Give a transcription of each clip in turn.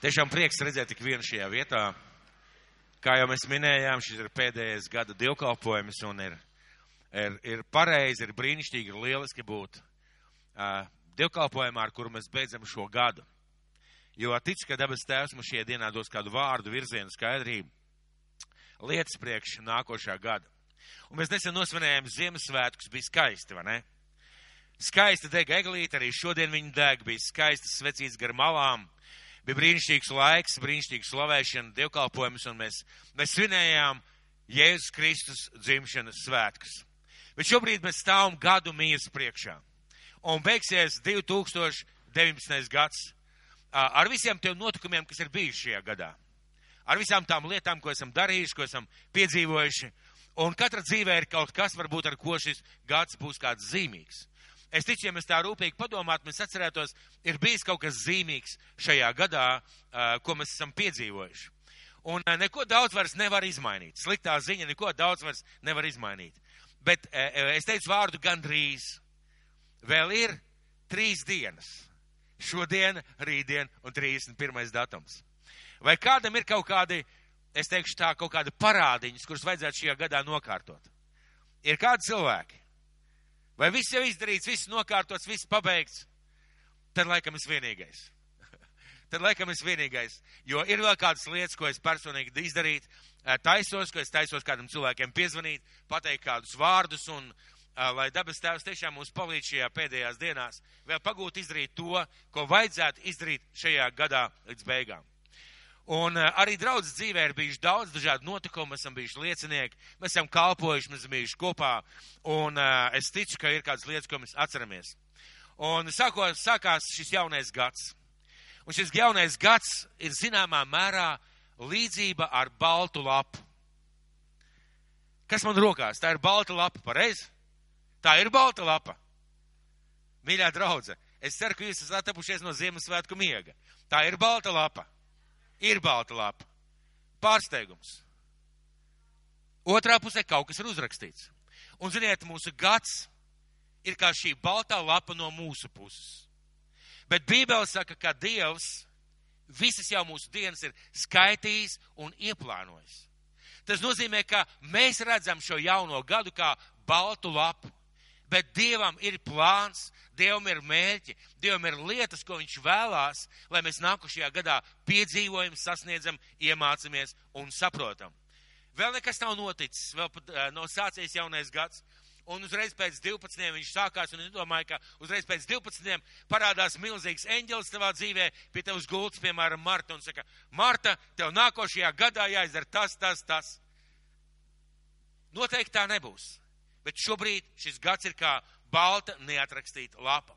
Tiešām prieks redzēt tik vienu šajā vietā. Kā jau mēs minējām, šis ir pēdējais gada dievkalpojums un ir, ir, ir pareizi, ir brīnišķīgi, ir lieliski būt uh, dievkalpojumā, ar kuru mēs beidzam šo gadu. Jo tic, ka dabas tēvs mums šajā dienā dos kādu vārdu, virzienu, skaidrību, lietas priekš nākošā gada. Un mēs nesen nosvinējām Ziemassvētkus, bija skaisti, vai ne? Skaisti deg eglīte, arī šodien viņi deg, bija skaistas svecītas gar malām bija brīnišķīgs laiks, brīnišķīga slavēšana, dievkalpojums, un mēs, mēs svinējām Jēzus Kristus dzimšanas svētkus. Bet šobrīd mēs stāvam gadu mījas priekšā. Un beigsies 2019. gads ar visiem tiem notikumiem, kas ir bijuši šajā gadā. Ar visām tām lietām, ko esam darījuši, ko esam piedzīvojuši. Un katra dzīvē ir kaut kas, varbūt ar ko šis gads būs kāds zīmīgs. Es ticu, ja mēs tā rūpīgi padomātu, mēs atcerētos, ir bijis kaut kas zīmīgs šajā gadā, ko mēs esam piedzīvojuši. Un neko daudz vairs nevar izmainīt. Sliktā ziņa neko daudz vairs nevar izmainīt. Bet es teicu vārdu gandrīz. Vēl ir trīs dienas. Šodien, rītdien un 31. datums. Vai kādam ir kaut kādi, es teikšu tā, kaut kādi parādiņas, kurus vajadzētu šajā gadā nokārtot? Ir kādi cilvēki, Vai viss jau izdarīts, viss nokārtots, viss pabeigts? Tad laikam es vienīgais. Tad laikam es vienīgais. Jo ir vēl kādas lietas, ko es personīgi izdarītu, taisos, ko es taisos kādam cilvēkiem piezvanīt, pateikt kādus vārdus un lai dabas tēvs tiešām mums palīdz šajā pēdējās dienās vēl pagūt izdarīt to, ko vajadzētu izdarīt šajā gadā līdz beigām. Un uh, arī draudzes dzīvē ir bijuši daudz dažādu notikumu, mēs esam bijuši liecinieki, mēs esam kalpojuši, mēs esam bijuši kopā, un uh, es ticu, ka ir kādas lietas, ko mēs atceramies. Un sākot, sākās šis jaunais gads. Un šis jaunais gads ir zināmā mērā līdzība ar baltu lapu. Kas man rokās? Tā ir balta lapa, pareizi? Tā ir balta lapa. Mīļā draudze, es ceru, ka jūs esat atapušies no Ziemassvētku miega. Tā ir balta lapa ir balta lapa. Pārsteigums. Otrā pusē kaut kas ir uzrakstīts. Un, ziniet, mūsu gads ir kā šī baltā lapa no mūsu puses. Bet Bībele saka, ka Dievs visas jau mūsu dienas ir skaitījis un ieplānojis. Tas nozīmē, ka mēs redzam šo jauno gadu kā baltu lapu. Bet Dievam ir plāns, Dievam ir mērķi, Dievam ir lietas, ko Viņš vēlās, lai mēs nākušajā gadā piedzīvojam, sasniedzam, iemācāmies un saprotam. Vēl nekas nav noticis, vēl pat uh, nav sācies jaunais gads. Un uzreiz pēc 12. viņš sākās, un es domāju, ka uzreiz pēc 12. parādās milzīgs eņģelis tavā dzīvē, pie tevis gults, piemēram, Marta, un saka, Marta, tev nākošajā gadā jāizdara tas, tas, tas. Noteikti tā nebūs. Bet šobrīd šis gads ir kā balta neatrakstīta lapa.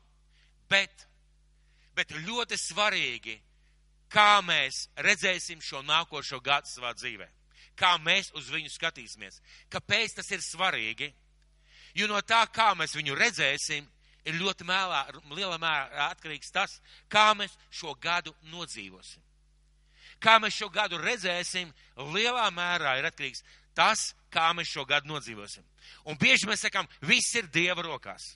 Bet, bet ļoti svarīgi, kā mēs redzēsim šo nākošo gadu savā dzīvē. Kā mēs uz viņu skatīsimies. Kāpēc tas ir svarīgi? Jo no tā, kā mēs viņu redzēsim, ir ļoti mēlā, lielā mērā atkarīgs tas, kā mēs šo gadu nodzīvosim. Kā mēs šo gadu redzēsim, lielā mērā ir atkarīgs tas, kā mēs šo gadu nodzīvosim. Un bieži mēs sakām, viss ir Dieva rokās.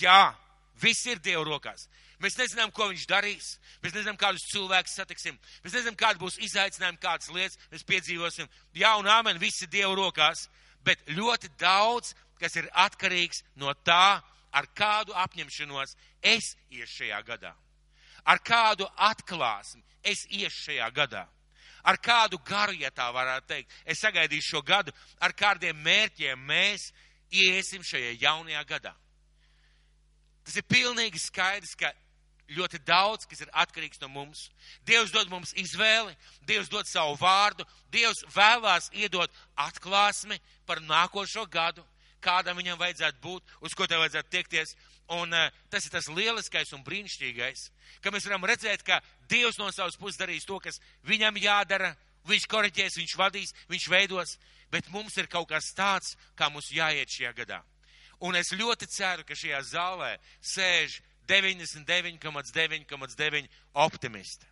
Jā, viss ir Dieva rokās. Mēs nezinām, ko viņš darīs. Mēs nezinām, kādus cilvēkus satiksim. Mēs nezinām, kāda būs izaicinājuma, kādas lietas mēs piedzīvosim. Jā, un āmen, viss ir Dieva rokās. Bet ļoti daudz, kas ir atkarīgs no tā, ar kādu apņemšanos es iešu šajā gadā. Ar kādu atklāsmi es iešu šajā gadā ar kādu garu, ja tā varētu teikt. Es sagaidīšu šo gadu, ar kādiem mērķiem mēs iesim šajā jaunajā gadā. Tas ir pilnīgi skaidrs, ka ļoti daudz, kas ir atkarīgs no mums. Dievs dod mums izvēli, Dievs dod savu vārdu, Dievs vēlās iedot atklāsmi par nākošo gadu, kādam viņam vajadzētu būt, uz ko tev vajadzētu tiekties. Un uh, tas ir tas lieliskais un brīnišķīgais, ka mēs varam redzēt, ka Dievs no savas puses darīs to, kas viņam jādara, viņš koriģēs, viņš vadīs, viņš veidos, bet mums ir kaut kas tāds, kā mums jāiet šajā gadā. Un es ļoti ceru, ka šajā zālē sēž 99,9,9 optimisti.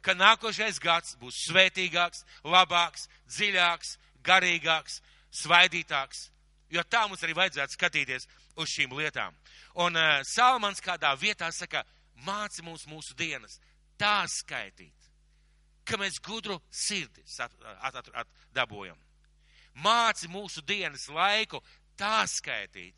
Ka nākošais gads būs svētīgāks, labāks, dziļāks, garīgāks, svaidītāks, jo tā mums arī vajadzētu skatīties uz šīm lietām. Un uh, Salmans kādā vietā saka, māci mums mūsu dienas, tā skaitīt, ka mēs gudru sirdi dabūjam. Māci mūsu dienas laiku tā skaitīt,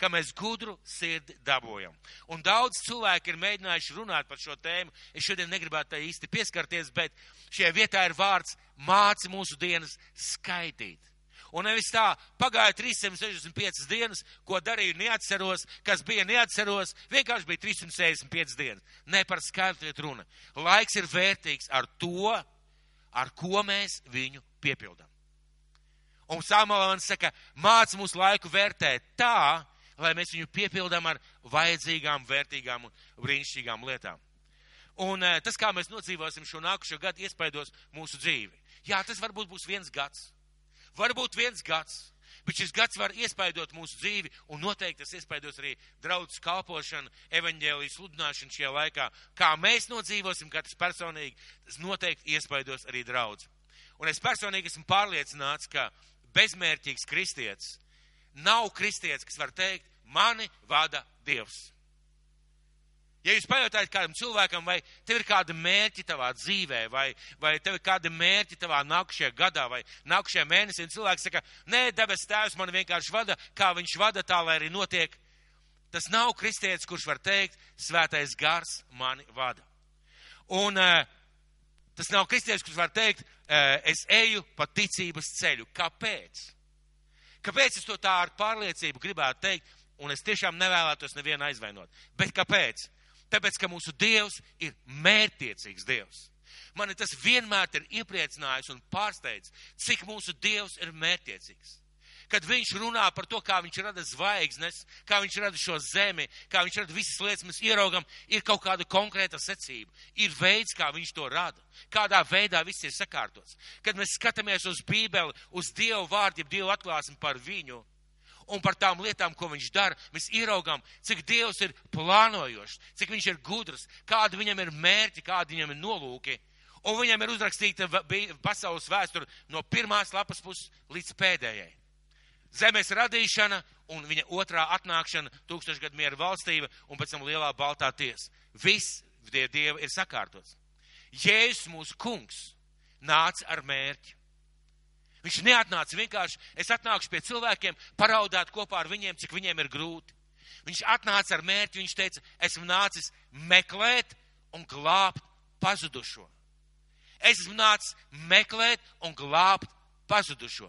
ka mēs gudru sirdi dabūjam. Un daudz cilvēki ir mēģinājuši runāt par šo tēmu. Es šodien negribētu tā īsti pieskarties, bet šajā vietā ir vārds māci mūsu dienas skaitīt. Un nevis tā, pagāja 365 dienas, ko darīju, neatceros, kas bija, neatceros, vienkārši bija 365 dienas. Ne par skaitu iet runa. Laiks ir vērtīgs ar to, ar ko mēs viņu piepildām. Un Samuēlans saka, māc mūsu laiku vērtēt tā, lai mēs viņu piepildām ar vajadzīgām, vērtīgām un brīnišķīgām lietām. Un eh, tas, kā mēs nodzīvosim šo nākušo gadu, iespaidos mūsu dzīvi. Jā, tas varbūt būs viens gads. Varbūt viens gads. Bet šis gads var iespaidot mūsu dzīvi, un noteikti tas iespaidos arī draudzes kalpošanu, evaņģēlijas sludināšanu šajā laikā. Kā mēs nodzīvosim, katrs personīgi, tas noteikti iespaidos arī draudz. Un es personīgi esmu pārliecināts, ka bezmērķīgs kristietis nav kristietis, kas var teikt, mani vada Dievs. Ja jūs pajautājat kādam cilvēkam, vai tev ir kāda mērķi tavā dzīvē, vai, vai tev ir kāda mērķi tavā nākušajā gadā, vai nākušajā mēnesī, un cilvēks saka, nē, debes tēvs man vienkārši vada, kā viņš vada tā, lai arī notiek. Tas nav kristietis, kurš var teikt, svētais gars mani vada. Un uh, tas nav kristietis, kurš var teikt, uh, es eju pa ticības ceļu. Kāpēc? Kāpēc es to tā ar pārliecību gribētu teikt, un es tiešām nevēlētos nevienu aizvainot? Bet kāpēc? Tāpēc, ka mūsu Dievs ir mērķtiecīgs Dievs. Mani tas vienmēr ir iepriecinājis un pārsteidz, cik mūsu Dievs ir mērķtiecīgs. Kad viņš runā par to, kā viņš rada zvaigznes, kā viņš rada šo zemi, kā viņš rada visas lietas, mēs ieraugam, ir kaut kāda konkrēta secība, ir veids, kā viņš to rada, kādā veidā viss ir sakārtots. Kad mēs skatāmies uz Bībeli, uz Dievu vārdiem, Dievu atklāsmi par viņu, un par tām lietām, ko viņš dara, mēs ieraugām, cik Dievs ir plānojošs, cik viņš ir gudrs, kāda viņam ir mērķi, kādi viņam ir nolūki. Un viņam ir uzrakstīta pasaules vēsture no pirmās lapas puses līdz pēdējai. Zemes radīšana un viņa otrā atnākšana, tūkstošgadu miera valstība un pēc tam lielā baltā tiesa. Viss tie dievi ir sakārtots. Jēzus mūsu kungs nāca ar mērķi. Viņš neatnāca vienkārši, es atnākšu pie cilvēkiem, paraudāt kopā ar viņiem, cik viņiem ir grūti. Viņš atnāca ar mērķi, viņš teica, esmu nācis meklēt un glābt pazudušo. Es esmu nācis meklēt un glābt pazudušo.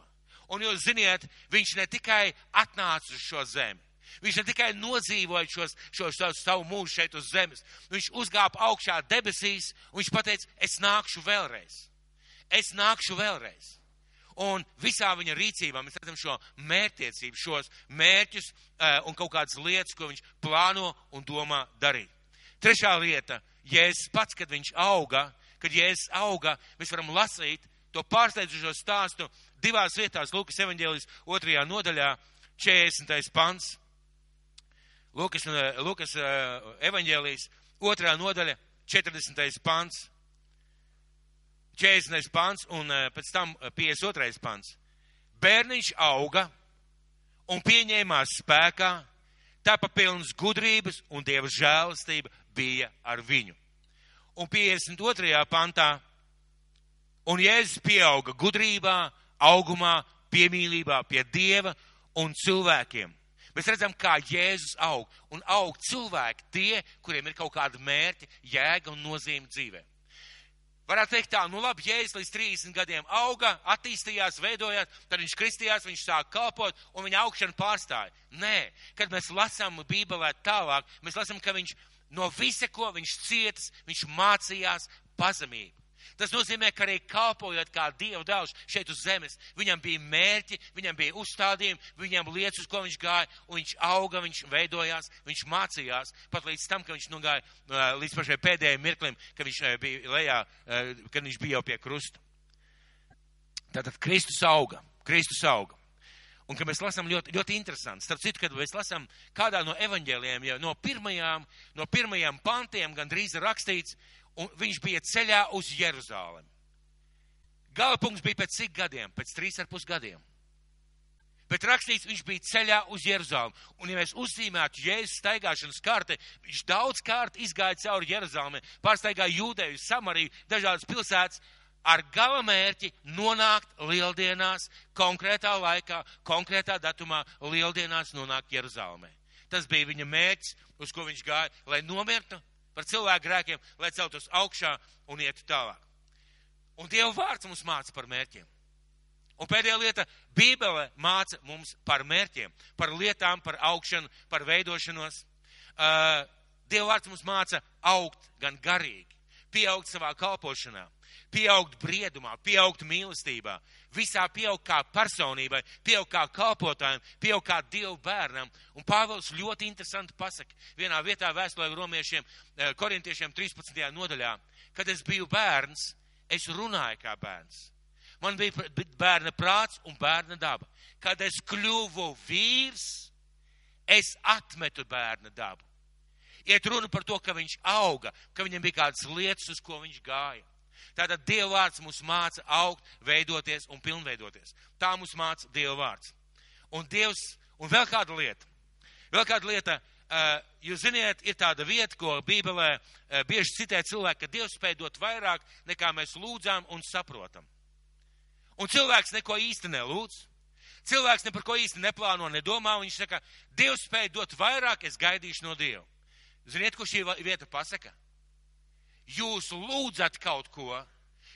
Un jūs ziniet, viņš ne tikai atnāca uz šo zemi, Viņš ne tikai nodzīvoja šos, šo, šo savu mūžu šeit uz zemes, viņš uzgāpa augšā debesīs un viņš pateica, es nākšu vēlreiz. Es nākšu vēlreiz. Un visā viņa rīcībā mēs redzam šo mērķtiecību, šos mērķus uh, un kaut kādas lietas, ko viņš plāno un domā darīt. Trešā lieta, Jēzus pats, kad viņš auga, kad Jēzus auga, mēs varam lasīt to pārsteidzošo stāstu divās vietās, Lūkas evaņģēlijas otrajā nodaļā, 40. pants. Lūkas, Lūkas evaņģēlijas otrā nodaļa, 40. pants. 40. pants un eh, pēc tam 52. Eh, pants. Bērniņš auga un pieņēmās spēkā, tāpa pilns gudrības un dieva žēlastība bija ar viņu. Un 52. pantā, un Jēzus pieauga gudrībā, augumā, piemīlībā pie dieva un cilvēkiem. Mēs redzam, kā Jēzus aug, un aug cilvēki, tie, kuriem ir kaut kāda mērķa, jēga un nozīme dzīvēm. Varētu teikt tā, nu labi, Jēzus līdz 30 gadiem auga, attīstījās, veidojās, tad viņš kristījās, viņš sāk kalpot un viņa augšana pārstāja. Nē, kad mēs lasām Bībelē tālāk, mēs lasām, ka viņš no visa, ko viņš cietas, viņš mācījās pazemību. Tas nozīmē, ka arī kalpojot kā Dieva dēls šeit uz zemes, viņam bija mērķi, viņam bija uzstādījumi, viņam lietas, uz ko viņš gāja, un viņš auga, viņš veidojās, viņš mācījās, pat līdz tam, ka viņš nogāja līdz pašai pēdējai mirklim, kad viņš bija lejā, kad viņš bija jau pie krusta. Tātad Kristus auga, Kristus auga. Un, kad mēs lasām ļoti, ļoti interesanti, starp citu, kad mēs lasām kādā no evaņģēliem, jau no pirmajām, no pirmajām pantiem gandrīz ir rakstīts, un viņš bija ceļā uz Jeruzālemi. Gala punkts bija pēc cik gadiem? Pēc trīs ar pus gadiem. Bet rakstīts, viņš bija ceļā uz Jeruzalem. Un, ja mēs uzzīmētu Jēzus staigāšanas kārti, viņš daudz kārt izgāja cauri Jeruzalemē, pārsteigāja Jūdeju, Samariju, dažādas pilsētas, ar galamērķi nonākt lieldienās, konkrētā laikā, konkrētā datumā lieldienās nonākt Jeruzalemē. Tas bija viņa mērķis, uz ko viņš gāja, lai nomirtu par cilvēku grēkiem, lai celtos augšā un ietu tālāk. Un Dieva vārds mums māca par mērķiem. Un pēdējā lieta - Bībele māca mums par mērķiem, par lietām, par augšanu, par veidošanos. Uh, Dieva vārds mums māca augt gan garīgi, pieaugt savā kalpošanā, pieaugt briedumā, pieaugt mīlestībā, visā pieaugt kā personībai, pieaugt kā kalpotājiem, pieaugt kā Dievu bērnam. Un Pāvils ļoti interesanti pasaka vienā vietā vēstulē romiešiem, korintiešiem 13. nodaļā, kad es biju bērns, es runāju kā bērns Man bija bērna prāts un bērna daba. Kad es kļuvu vīrs, es atmetu bērna dabu. Iet runa par to, ka viņš auga, ka viņam bija kādas lietas, uz ko viņš gāja. Tātad Dieva vārds mums māca augt, veidoties un pilnveidoties. Tā mums māca Dieva vārds. Un Dievs, un vēl kāda lieta. Vēl kāda lieta, jūs ziniet, ir tāda vieta, ko Bībelē bieži citē cilvēki, ka Dievs spēj dot vairāk, nekā mēs lūdzām un saprotam. Un cilvēks neko īsti nelūdz. Cilvēks ne par ko īsti neplāno, nedomā. Viņš saka, Dievs spēj dot vairāk, es gaidīšu no Dieva. Ziniet, ko šī vieta pasaka? Jūs lūdzat kaut ko,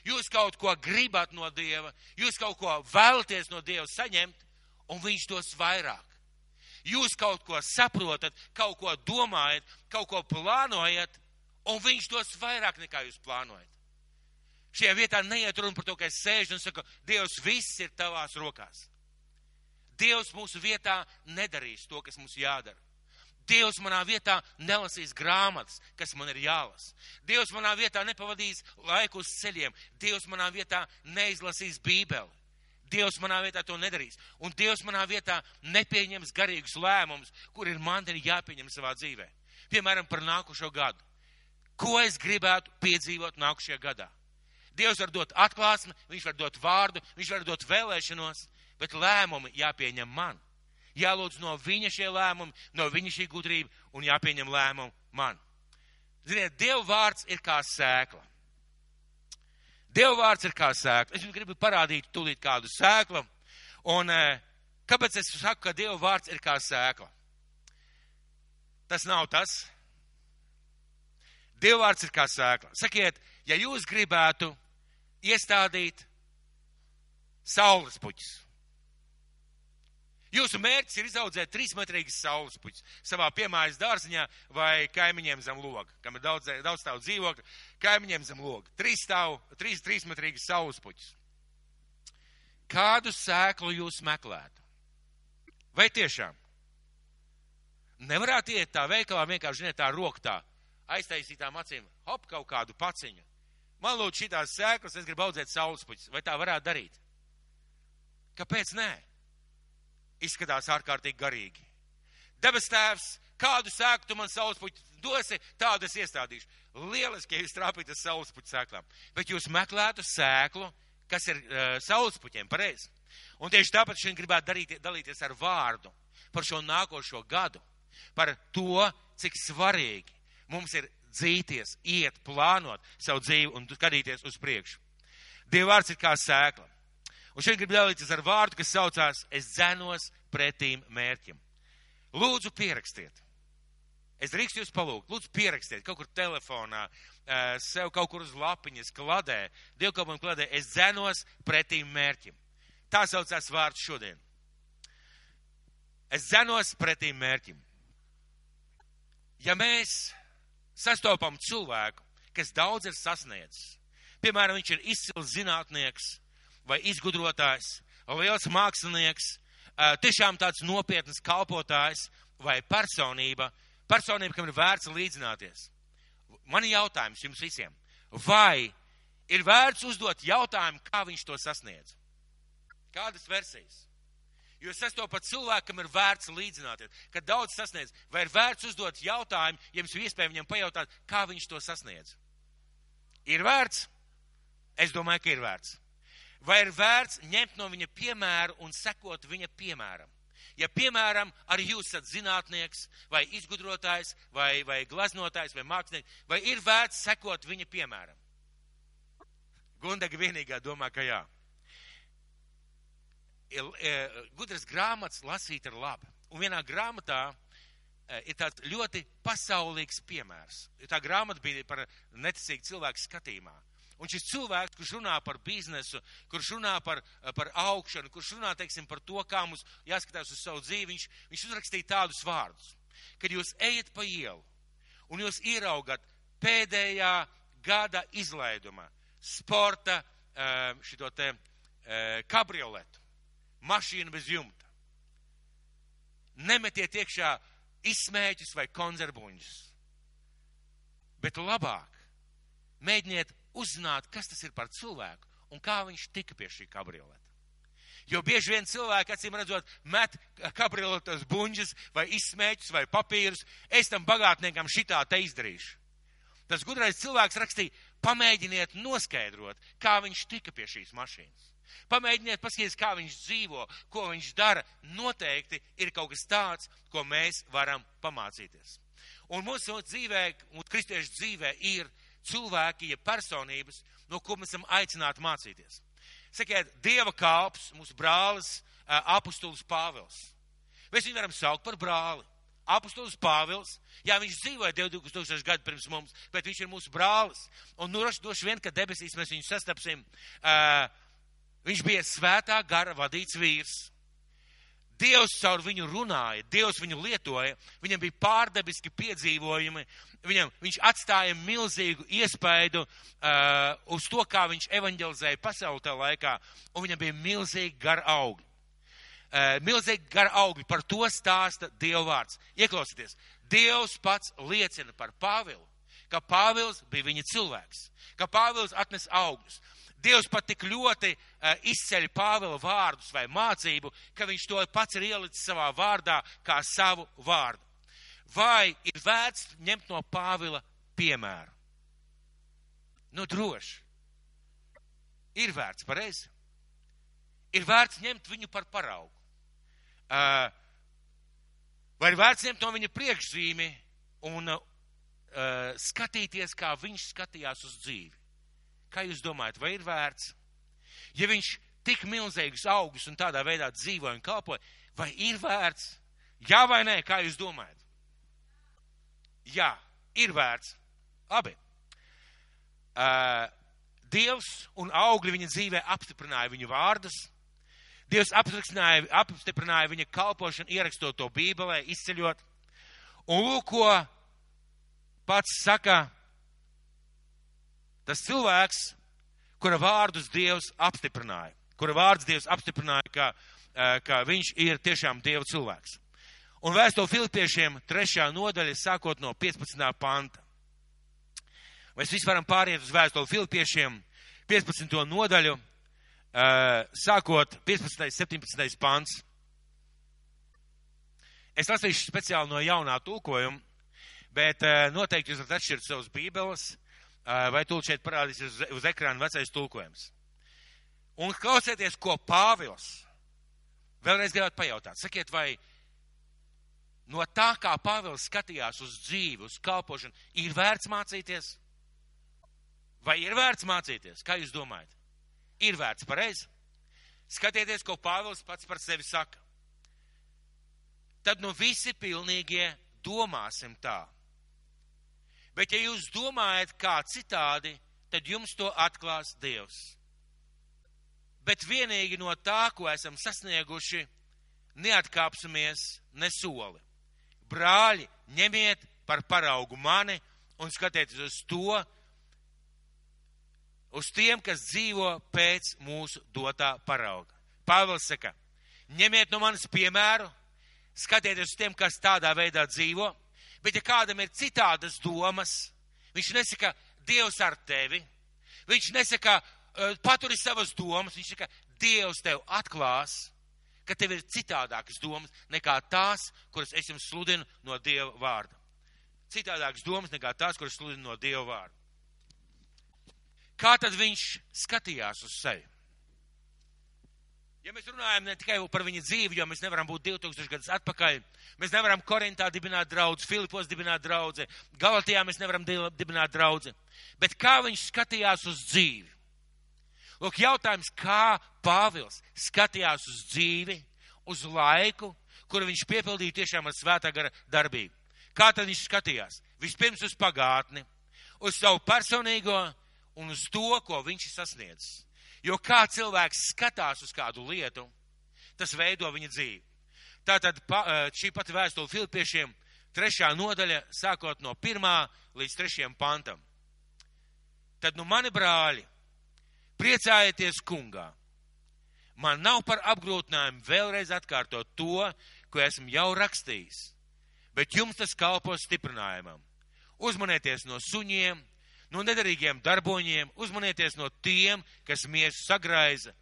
jūs kaut ko gribat no Dieva, jūs kaut ko vēlaties no Dieva saņemt, un Viņš dos vairāk. Jūs kaut ko saprotat, kaut ko domājat, kaut ko plānojat, un Viņš dos vairāk nekā jūs plānojat. Šajā vietā neiet runa par to, ka es sēžu un saku, Dievs, viss ir tavās rokās. Dievs mūsu vietā nedarīs to, kas mums jādara. Dievs manā vietā nelasīs grāmatas, kas man ir jālasa. Dievs manā vietā nepavadīs laiku uz ceļiem. Dievs manā vietā neizlasīs Bībeli. Dievs manā vietā to nedarīs. Un Dievs manā vietā nepieņems garīgus lēmumus, kur ir man ir jāpieņem savā dzīvē. Piemēram, par nākošo gadu. Ko es gribētu piedzīvot nākošajā gadā? Dievs var dot atklāsmi, viņš var dot vārdu, viņš var dot vēlēšanos, bet lēmumi jāpieņem man. Jālūdz no viņa šie lēmumi, no viņa šī gudrība un jāpieņem lēmumi man. Ziniet, Dieva vārds ir kā sēkla. Dieva vārds ir kā sēkla. Es jums gribu parādīt tūlīt kādu sēklu. Un eh, kāpēc es saku, ka Dieva vārds ir kā sēkla? Tas nav tas. Dieva vārds ir kā sēkla. Sakiet, ja jūs gribētu iestādīt saules puķus. Jūsu mērķis ir izaudzēt trīsmetrīgas saules puķus savā piemājas dārziņā vai kaimiņiem zem loga, kam ir daudz, daudz stāvu dzīvokļu, kaimiņiem zem loga. Trīs stāvu, trīs trīsmetrīgas saules puķus. Kādu sēklu jūs meklētu? Vai tiešām? Nevarētu iet tā veikalā vienkārši, ziniet, tā roktā, aiztaisītām acīm, hop, kaut kādu paciņu man lūdzu šitās sēklas, es gribu audzēt saulespuķus. Vai tā varētu darīt? Kāpēc nē? Izskatās ārkārtīgi garīgi. Debes tēvs, kādu sēklu tu man saulespuķu dosi, tādu es iestādīšu. Lieliski, ja jūs trāpītu ar saulespuķu sēklām. Bet jūs meklētu sēklu, kas ir uh, saulespuķiem, pareizi. Un tieši tāpēc šodien gribētu darīt, dalīties ar vārdu par šo nākošo gadu, par to, cik svarīgi mums ir dzīties, iet, plānot savu dzīvi un skatīties uz priekšu. Dieva vārds ir kā sēkla. Un šeit grib dalīties ar vārdu, kas saucās Es dzenos pretīm mērķim. Lūdzu, pierakstiet. Es drīkstu jūs palūgt. Lūdzu, pierakstiet kaut kur telefonā, sev kaut kur uz lapiņas, kladē, dievkalpojumu kladē. Es dzenos pretīm mērķim. Tā saucās vārds šodien. Es dzenos pretīm mērķim. Ja mēs sastopam cilvēku, kas daudz ir sasniedzis. Piemēram, viņš ir izcils zinātnieks vai izgudrotājs, liels mākslinieks, tiešām tāds nopietns kalpotājs vai personība, personība, kam ir vērts līdzināties. Man ir jautājums jums visiem. Vai ir vērts uzdot jautājumu, kā viņš to sasniedz? Kādas versijas? Jūs sastopat cilvēku, kam ir vērts līdzināties, kad daudz sasniedz. Vai ir vērts uzdot jautājumu, ja jums ir iespēja viņam pajautāt, kā viņš to sasniedz? Ir vērts? Es domāju, ka ir vērts. Vai ir vērts ņemt no viņa piemēru un sekot viņa piemēram. Ja, piemēram, arī jūs esat zinātnieks, vai izgudrotājs, vai, vai glaznotājs, vai mākslinieks, vai ir vērts sekot viņa piemēram? Gundega vienīgā domā, ka jā. E, gudras grāmatas lasīt ir labi. Un vienā grāmatā e, ir tāds ļoti pasaulīgs piemērs. Tā grāmata bija par neticīgu cilvēku skatījumā. Un šis cilvēks, kurš runā par biznesu, kurš runā par, par augšanu, kurš runā, teiksim, par to, kā mums jāskatās uz savu dzīvi, viņš, viņš uzrakstīja tādus vārdus. Kad jūs ejat pa ielu un jūs ieraugat pēdējā gada izlaiduma sporta šito te kabrioletu, mašīnu bez jumta, nemetiet iekšā izsmēķus vai konzervuņus, bet labāk mēģiniet uzzināt, kas tas ir par cilvēku un kā viņš tika pie šī kabrioleta. Jo bieži vien cilvēki, acīm redzot, met kabrioletas buņģus vai izsmēķus vai papīrus. Es tam bagātniekam šitā te izdarīšu. Tas gudrais cilvēks rakstīja, pamēģiniet noskaidrot, kā viņš tika pie šīs mašīnas. Pamēģiniet paskatīties, kā viņš dzīvo, ko viņš dara. Noteikti ir kaut kas tāds, ko mēs varam pamācīties. Un mūsu dzīvē, un kristiešu dzīvē ir cilvēki, ja personības, no ko mēs esam aicināti mācīties. Sakiet, Dieva kalps, mūsu brālis, apustulis Pāvils. Mēs viņu varam saukt par brāli. Apustulis Pāvils, jā, viņš dzīvoja 2000 gadu pirms mums, bet viņš ir mūsu brālis. Un droši vien, ka debesīs mēs viņu sastapsim, uh, viņš bija svētā gara vadīts vīrs. Dievs caur viņu runāja, Dievs viņu lietoja, viņam bija pārdabiski piedzīvojumi, viņam, viņš atstāja milzīgu iespaidu uh, uz to, kā viņš evanģelizēja pasauli tajā laikā, un viņam bija milzīgi gar augļi. Uh, milzīgi gar augļi, par to stāsta Dieva vārds. Ieklausieties, Dievs pats liecina par Pāvilu, ka Pāvils bija viņa cilvēks, ka Pāvils atnes augļus. Dievs pat tik ļoti uh, izceļ Pāvila vārdus vai mācību, ka viņš to pats ir ielicis savā vārdā kā savu vārdu. Vai ir vērts ņemt no Pāvila piemēru? Nu, droši. Ir vērts, pareizi. Ir vērts ņemt viņu par paraugu. Uh, vai ir vērts ņemt no viņa priekšzīmi un uh, skatīties, kā viņš skatījās uz dzīvi? Kā jūs domājat, vai ir vērts? Ja viņš tik milzīgus augus un tādā veidā dzīvoja un kalpoja, vai ir vērts? Jā vai nē, kā jūs domājat? Jā, ir vērts. Abi. Uh, Dievs un augļi viņa dzīvē apstiprināja viņu vārdus. Dievs apstiprināja viņa kalpošanu, ierakstot to Bībelē, izceļot. Un lūk, ko pats saka Tas cilvēks, kura vārdus Dievs apstiprināja, kura vārds Dievs apstiprināja, ka, ka viņš ir tiešām Dieva cilvēks. Un vēsto Filipiešiem trešā nodaļa, sākot no 15. panta. Mēs visi varam pāriet uz vēstuli Filipiešiem 15. nodaļu, sākot 15. 17. pants. Es lasīšu speciāli no jaunā tulkojuma, bet noteikti jūs varat atšķirt savus bībeles vai tūlīt šeit parādīsies uz, uz ekrāna vecais tulkojums. Un klausieties, ko Pāvils vēlreiz gribētu pajautāt. Sakiet, vai no tā, kā Pāvils skatījās uz dzīvi, uz kalpošanu, ir vērts mācīties? Vai ir vērts mācīties? Kā jūs domājat? Ir vērts pareizi. Skatieties, ko Pāvils pats par sevi saka. Tad nu visi pilnīgie domāsim tā Bet, ja jūs domājat kā citādi, tad jums to atklās Dievs. Bet vienīgi no tā, ko esam sasnieguši, neatkāpsimies ne soli. Brāļi, ņemiet par paraugu mani un skatieties uz to, uz tiem, kas dzīvo pēc mūsu dotā parauga. Pāvils saka, ņemiet no manis piemēru, skatieties uz tiem, kas tādā veidā dzīvo, Bet ja kādam ir citādas domas, viņš nesaka, Dievs ar tevi, viņš nesaka, paturi savas domas, viņš saka, Dievs tev atklās, ka tev ir citādākas domas nekā tās, kuras es jums sludinu no Dieva vārda. Citādākas domas nekā tās, kuras sludinu no Dieva vārda. Kā tad viņš skatījās uz sevi? Ja mēs runājam ne tikai par viņa dzīvi, jo mēs nevaram būt 2000 gadus atpakaļ, mēs nevaram Korintā dibināt draudz, Filipos dibināt draudzi, Galatijā mēs nevaram dibināt draudzi, bet kā viņš skatījās uz dzīvi? Lūk, jautājums, kā Pāvils skatījās uz dzīvi, uz laiku, kuru viņš piepildīja tiešām ar svētā gara darbību. Kā tad viņš skatījās? Vispirms uz pagātni, uz savu personīgo un uz to, ko viņš ir sasniedzis. Jo kā cilvēks skatās uz kādu lietu, tas veido viņa dzīvi. Tātad pa, šī pati vēstule Filipiešiem, trešā nodaļa, sākot no pirmā līdz trešajam pantam. Tad nu mani brāļi, priecājieties kungā. Man nav par apgrūtinājumu vēlreiz atkārtot to, ko esmu jau rakstījis, bet jums tas kalpo stiprinājumam. Uzmanieties no suņiem, no nederīgiem darboņiem, uzmanieties no tiem, kas miesu sagraiza.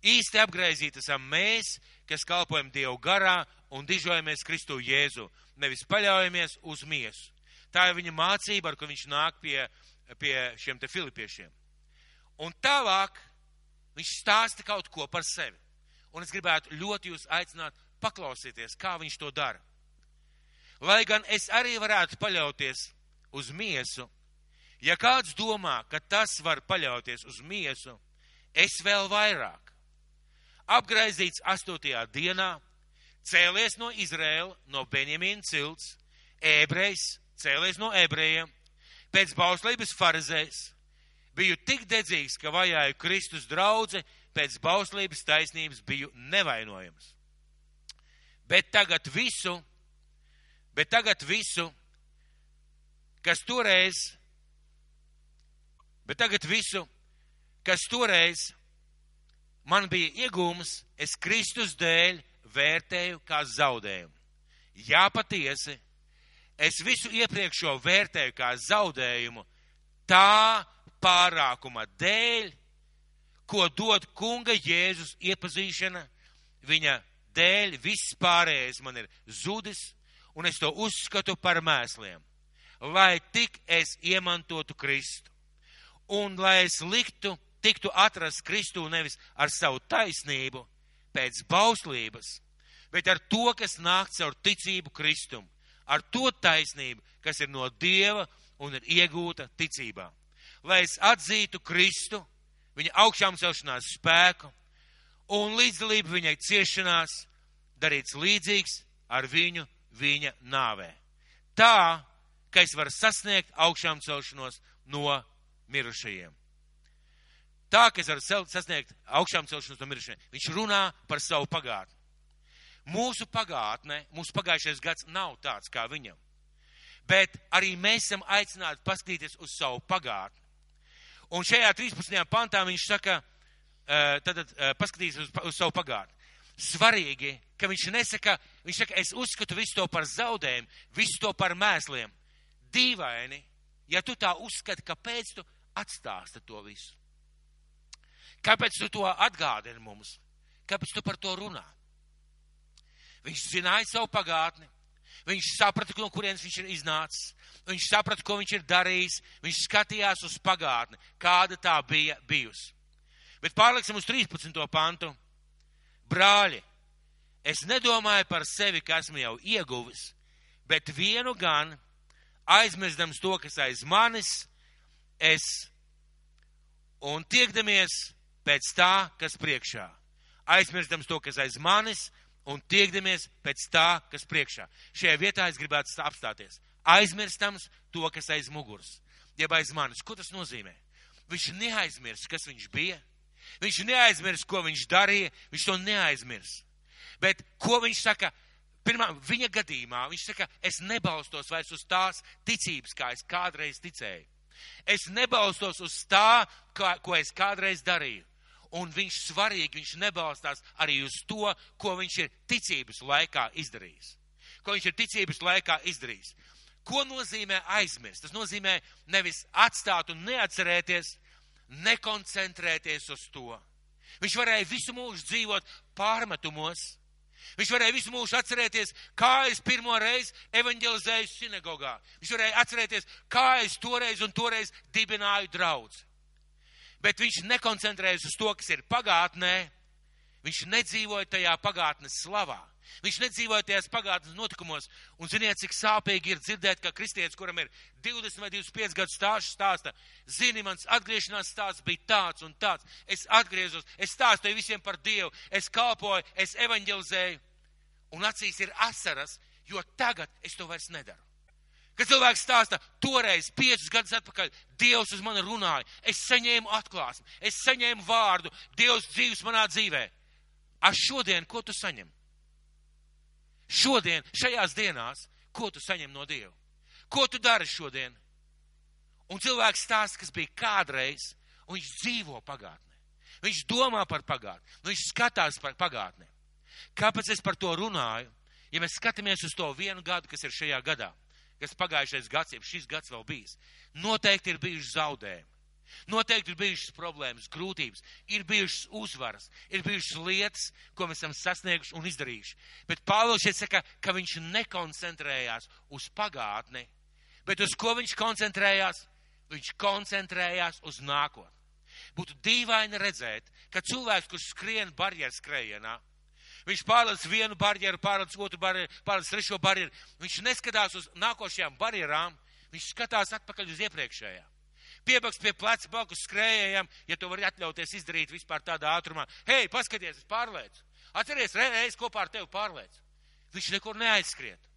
Īsti apgraizīt esam mēs, kas kalpojam Dievu garā un dižojamies Kristu Jēzu, nevis paļaujamies uz miesu. Tā ir viņa mācība, ar ko viņš nāk pie, pie šiem te filipiešiem. Un tālāk viņš stāsta kaut ko par sevi. Un es gribētu ļoti jūs aicināt paklausīties, kā viņš to dara. Lai gan es arī varētu paļauties uz miesu, Ja kāds domā, ka tas var paļauties uz miesu, es vēl vairāk. Apgraizīts astotajā dienā, cēlies no Izraēla, no Benjamīna cilts, ebrejs, cēlies no ebrejiem, pēc bauslības farizēs, biju tik dedzīgs, ka vajāju Kristus draudze, pēc bauslības taisnības biju nevainojams. Bet tagad visu, bet tagad visu, kas toreiz Bet tagad visu, kas toreiz man bija iegūms, es Kristus dēļ vērtēju kā zaudējumu. Jā, patiesi, es visu iepriekšējo vērtēju kā zaudējumu tā pārākuma dēļ, ko dod kunga Jēzus iepazīšana, viņa dēļ viss pārējais man ir zudis, un es to uzskatu par mēsliem, lai tik es iemantotu Kristu un lai es liktu, tiktu atrast Kristu nevis ar savu taisnību, pēc bauslības, bet ar to, kas nāk caur ticību Kristum, ar to taisnību, kas ir no Dieva un ir iegūta ticībā. Lai es atzītu Kristu, viņa augšām celšanās spēku un līdzdalību viņai ciešanās, darīts līdzīgs ar viņu viņa nāvē. Tā, ka es varu sasniegt augšām celšanos no mirušajiem. Tā, ka es varu sasniegt augšām celšanos no mirušajiem. Viņš runā par savu pagātni. Mūsu pagātne, mūsu pagājušais gads nav tāds kā viņam. Bet arī mēs esam aicināti paskatīties uz savu pagātni. Un šajā 13. pantā viņš saka, tad paskatīties uz, uz savu pagātni. Svarīgi, ka viņš nesaka, viņš saka, es uzskatu visu to par zaudējumu, visu to par mēsliem. Dīvaini, ja tu tā uzskati, kāpēc tu atstāsta to visu. Kāpēc tu to atgādini mums? Kāpēc tu par to runā? Viņš zināja savu pagātni, viņš saprata, no kurienes viņš ir iznācis, viņš saprata, ko viņš ir darījis, viņš skatījās uz pagātni, kāda tā bija bijusi. Bet pārliksim uz 13. pantu. Brāļi, es nedomāju par sevi, ka esmu jau ieguvis, bet vienu gan, aizmirstams to, kas aiz manis, es un tiekdamies pēc tā, kas priekšā. Aizmirstams to, kas aiz manis, un tiekdamies pēc tā, kas priekšā. Šajā vietā es gribētu apstāties. Aizmirstams to, kas aiz muguras, jeb aiz manis. Ko tas nozīmē? Viņš neaizmirs, kas viņš bija. Viņš neaizmirs, ko viņš darīja. Viņš to neaizmirs. Bet ko viņš saka? Pirmā, viņa gadījumā viņš saka, es nebalstos vairs uz tās ticības, kā es kādreiz ticēju. Es nebalstos uz tā, kā, ko es kādreiz darīju. Un viņš svarīgi, viņš nebalstās arī uz to, ko viņš ir ticības laikā izdarījis. Ko viņš ir ticības laikā izdarījis. Ko nozīmē aizmirst? Tas nozīmē nevis atstāt un neatcerēties, nekoncentrēties uz to. Viņš varēja visu mūžu dzīvot pārmetumos, Viņš varēja visu mūžu atcerēties, kā es pirmo reizi evanģelizēju sinagogā. Viņš varēja atcerēties, kā es toreiz un toreiz dibināju draudz. Bet viņš nekoncentrējas uz to, kas ir pagātnē, Viņš nedzīvoja tajā pagātnes slavā. Viņš nedzīvoja tajās pagātnes notikumos. Un ziniet, cik sāpīgi ir dzirdēt, ka kristietis, kuram ir 20 vai 25 gadu stāsts, stāsta, zini, mans atgriešanās stāsts bija tāds un tāds. Es atgriezos, es stāstīju visiem par Dievu, es kalpoju, es evanģelizēju. Un acīs ir asaras, jo tagad es to vairs nedaru. Kad cilvēks stāsta, toreiz, piecus gadus atpakaļ, Dievs uz mani runāja, es saņēmu atklāsmi, es saņēmu vārdu, Dievs dzīves manā dzīvē. A šodien, ko tu saņem? Šodien, šajās dienās, ko tu saņem no Dieva? Ko tu dari šodien? Un cilvēks stāsta, kas bija kādreiz, un viņš dzīvo pagātnē. Viņš domā par pagātni, viņš skatās par pagātni. Kāpēc es par to runāju? Ja mēs skatāmies uz to vienu gadu, kas ir šajā gadā, kas pagājušais gads, ja šis gads vēl bijis, noteikti ir bijuši zaudējumi. Noteikti ir bijušas problēmas, grūtības, ir bijušas uzvaras, ir bijušas lietas, ko mēs esam sasnieguši un izdarījuši. Bet Pāvils šeit saka, ka viņš nekoncentrējās uz pagātni, bet uz ko viņš koncentrējās? Viņš koncentrējās uz nākotni. Būtu dīvaini redzēt, ka cilvēks, kurš skrien barjeras skrējienā, viņš pārlec vienu barjeru, pārlec otru barjeru, pārlec trešo barjeru, viņš neskatās uz nākošajām barjerām, viņš skatās atpakaļ uz iepriekšējām piebaks pie pleca blakus skrējējam, ja to var atļauties izdarīt vispār tādā ātrumā. Hei, paskaties, es pārlēcu. Atceries, reiz kopā ar tevi pārlēcu. Viņš nekur neaizskriet.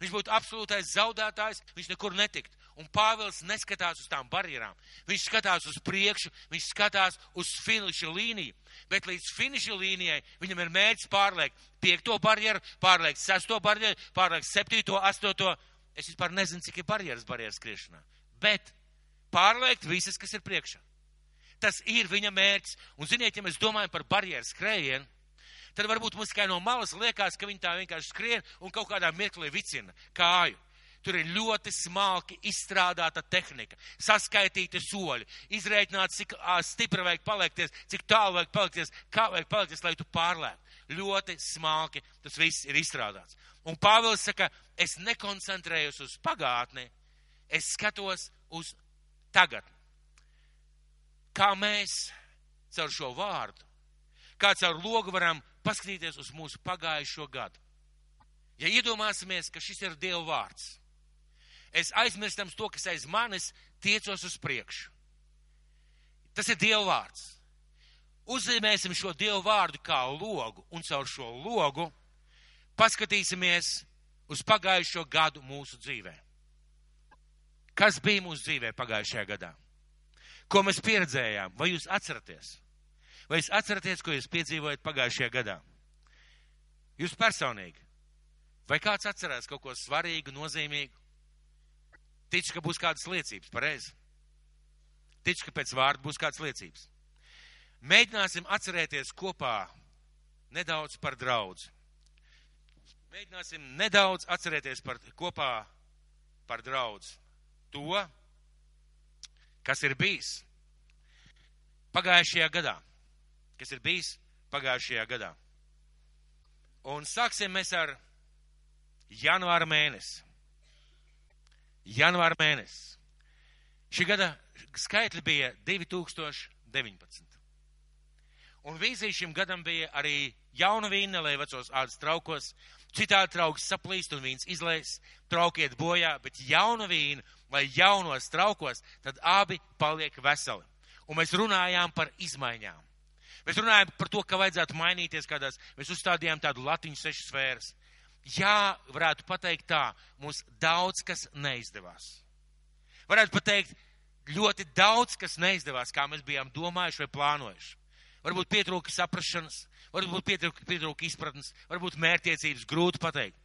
Viņš būtu absolūtais zaudētājs, viņš nekur netikt. Un Pāvils neskatās uz tām barjerām. Viņš skatās uz priekšu, viņš skatās uz finiša līniju. Bet līdz finiša līnijai viņam ir mērķis pārliekt piekto barjeru, pārliekt sesto barjeru, pārliekt septīto, astoto. Es vispār nezinu, cik ir barjeras barjeras skriešanā. Bet pārliekt visas, kas ir priekšā. Tas ir viņa mērķis. Un, ziniet, ja mēs domājam par barjeru skrējienu, tad varbūt mums kā no malas liekas, ka viņi tā vienkārši skrien un kaut kādā mirklī vicina kāju. Tur ir ļoti smalki izstrādāta tehnika, saskaitīti soļi, izreikināts, cik stipri vajag paliekties, cik tālu vajag palikties, kā vajag palikties, lai tu pārlētu. Ļoti smalki tas viss ir izstrādāts. Un Pāvils saka, es nekoncentrējos uz pagātni, es skatos uz tagad. Kā mēs caur šo vārdu, kā caur logu varam paskatīties uz mūsu pagājušo gadu. Ja iedomāsimies, ka šis ir Dieva vārds, es aizmirstams to, kas aiz manis, tiecos uz priekšu. Tas ir Dieva vārds. Uzzīmēsim šo Dievu vārdu kā logu, un caur šo logu paskatīsimies uz pagājušo gadu mūsu dzīvēm. Kas bija mūsu dzīvē pagājušajā gadā? Ko mēs pieredzējām? Vai jūs atceraties? Vai jūs atceraties, ko jūs piedzīvojat pagājušajā gadā? Jūs personīgi. Vai kāds atcerās kaut ko svarīgu, nozīmīgu? Ticu, ka būs kādas liecības, pareizi. Ticu, ka pēc vārda būs kādas liecības. Mēģināsim atcerēties kopā nedaudz par draudz. Mēģināsim nedaudz atcerēties par, kopā par draudz to, kas ir bijis pagājušajā gadā. Kas ir bijis pagājušajā gadā. Un sāksim mēs ar janvāra mēnesi. Janvāra mēnesis. Šī gada skaitļi bija 2019. Un vīzija šim gadam bija arī jauna vīna, lai vecos ādas traukos, citādi trauks saplīst un vīns izlēs, traukiet bojā, bet jauna vīna vai jaunos traukos, tad abi paliek veseli. Un mēs runājām par izmaiņām. Mēs runājām par to, ka vajadzētu mainīties kādās, mēs uzstādījām tādu latiņu sešu sfēras. Jā, varētu pateikt tā, mums daudz kas neizdevās. Varētu pateikt, ļoti daudz kas neizdevās, kā mēs bijām domājuši vai plānojuši. Varbūt pietrūka saprašanas, varbūt pietrūka, izpratnes, varbūt mērķiecības, grūti pateikt.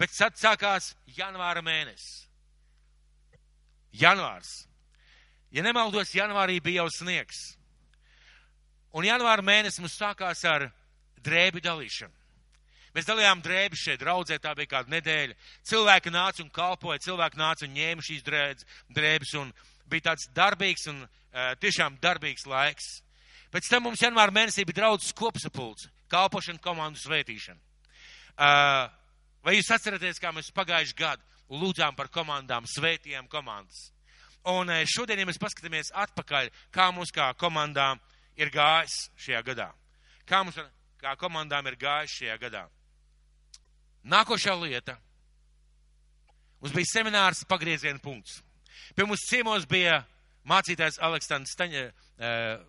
Bet sad sākās janvāra mēnesis janvārs. Ja nemaldos, janvārī bija jau sniegs. Un janvāra mēnesis mums sākās ar drēbi dalīšanu. Mēs dalījām drēbi šeit draudzē, tā bija kāda nedēļa. Cilvēki nāca un kalpoja, cilvēki nāca un ņēma šīs drēbes, drēbes un bija tāds darbīgs un uh, tiešām darbīgs laiks. Pēc tam mums janvāra mēnesī bija draudzes kopsapulce, kalpošana, komandu svētīšana. Uh, vai jūs atceraties, kā mēs pagājuši gadu lūdzām par komandām, svētījām komandas. Un eh, šodien, ja mēs paskatāmies atpakaļ, kā mums kā komandām ir gājis šajā gadā, kā mums, kā komandām ir gājuši šajā gadā. Nākošā lieta. Mums bija seminārs pagrieziena punkts. Pie mums ciemos bija mācītājs Aleksandrs Staņa, uh,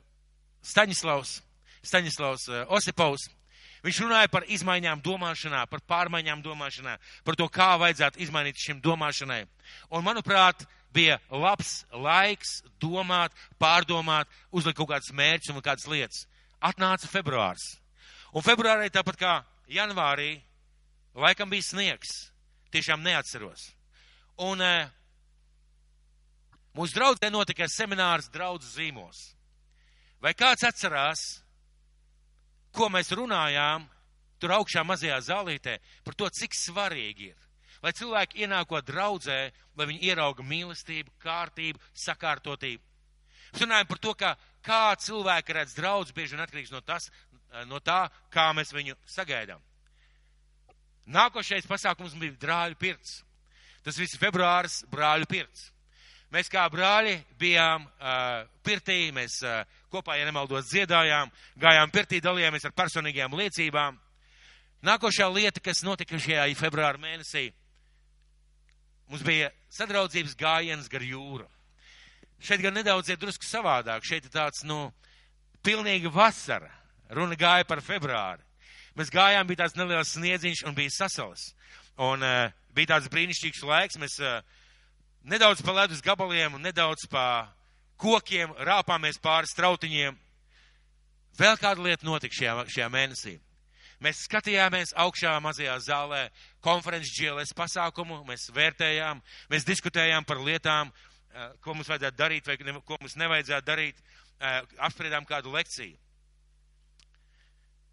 Staņislavs, Staņislavs uh, Osipovs. Viņš runāja par izmaiņām domāšanā, par pārmaiņām domāšanā, par to, kā vajadzētu izmainīt šim domāšanai. Un, manuprāt, bija labs laiks domāt, pārdomāt, uzlikt kaut kādas mērķus un kādas lietas. Atnāca februārs. Un februārī tāpat kā janvārī, laikam bija sniegs. Tiešām neatceros. Un e, mūsu draudzē notika seminārs draudz zīmos. Vai kāds atcerās, ko mēs runājām tur augšā mazajā zālītē par to, cik svarīgi ir lai cilvēki ienākot draudzē, lai viņi ierauga mīlestību, kārtību, sakārtotību. Mēs runājam par to, ka kā cilvēki redz draudz, bieži vien atkarīgs no, tas, no tā, kā mēs viņu sagaidām. Nākošais pasākums bija brāļu pirts. Tas viss februāris brāļu pirts. Mēs kā brāļi bijām uh, pirtī, mēs uh, kopā, ja nemaldos, dziedājām, gājām pirtī, dalījāmies ar personīgajām liecībām. Nākošā lieta, kas notika šajā februāra mēnesī, Mums bija sadraudzības gājiens gar jūru. Šeit gan nedaudz ir drusku savādāk. Šeit ir tāds, nu, pilnīgi vasara. Runa gāja par februāri. Mēs gājām, bija tāds neliels sniedziņš un bija sasalis. Un uh, bija tāds brīnišķīgs laiks. Mēs uh, nedaudz pa ledus gabaliem un nedaudz pa kokiem rāpāmies pāri strautiņiem. Vēl kāda lieta notika šajā, šajā mēnesī. Mēs skatījāmies augšā mazajā zālē konferences GLS pasākumu, mēs vērtējām, mēs diskutējām par lietām, eh, ko mums vajadzētu darīt vai ko mums nevajadzētu darīt, eh, apspriedām kādu lekciju.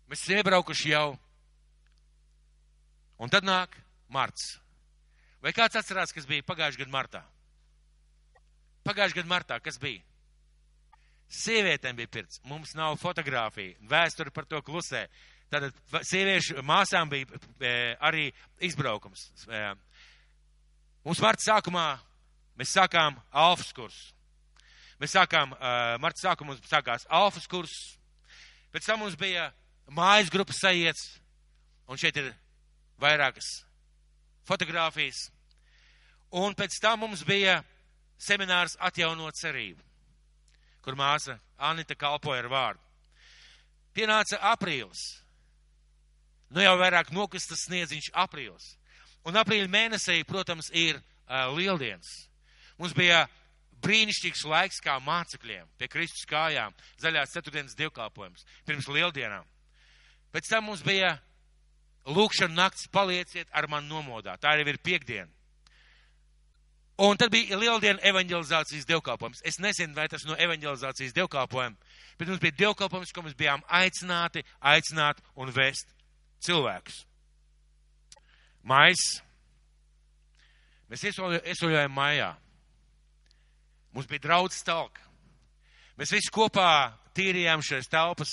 Mēs esam iebraukuši jau, un tad nāk marts. Vai kāds atcerās, kas bija pagājušajā gadā martā? Pagājušajā gadā martā, kas bija? Sievietēm bija pirts, mums nav fotografija, vēsture par to klusē. Tātad sieviešu māsām bija e, arī izbraukums. E, mums marta sākumā mēs sākām alfas kursu. Mēs sākām, e, marta sākumā mums sākās alfas kurs, pēc tam mums bija mājas grupas sajiets, un šeit ir vairākas fotogrāfijas. Un pēc tam mums bija seminārs atjaunot cerību, kur māsa Anita kalpoja ar vārdu. Pienāca aprīlis. Nu jau vairāk nokastas sniedziņš aprīlis. Un aprīļa mēnesī, protams, ir uh, lieldienas. Mums bija brīnišķīgs laiks kā mācekļiem pie Kristus kājām, zaļās ceturtdienas dievkalpojums, pirms lieldienām. Pēc tam mums bija lūkšana nakts, palieciet ar mani nomodā. Tā jau ir piekdiena. Un tad bija lieldiena evanģelizācijas dievkalpojums. Es nezinu, vai tas no evanģelizācijas dievkalpojuma, bet mums bija dievkalpojums, ko mēs bijām aicināti, aicināt un vēst cilvēkus. Mais. Mēs iesoļojām mājā. Mums bija draudz talka. Mēs visi kopā tīrījām šīs telpas,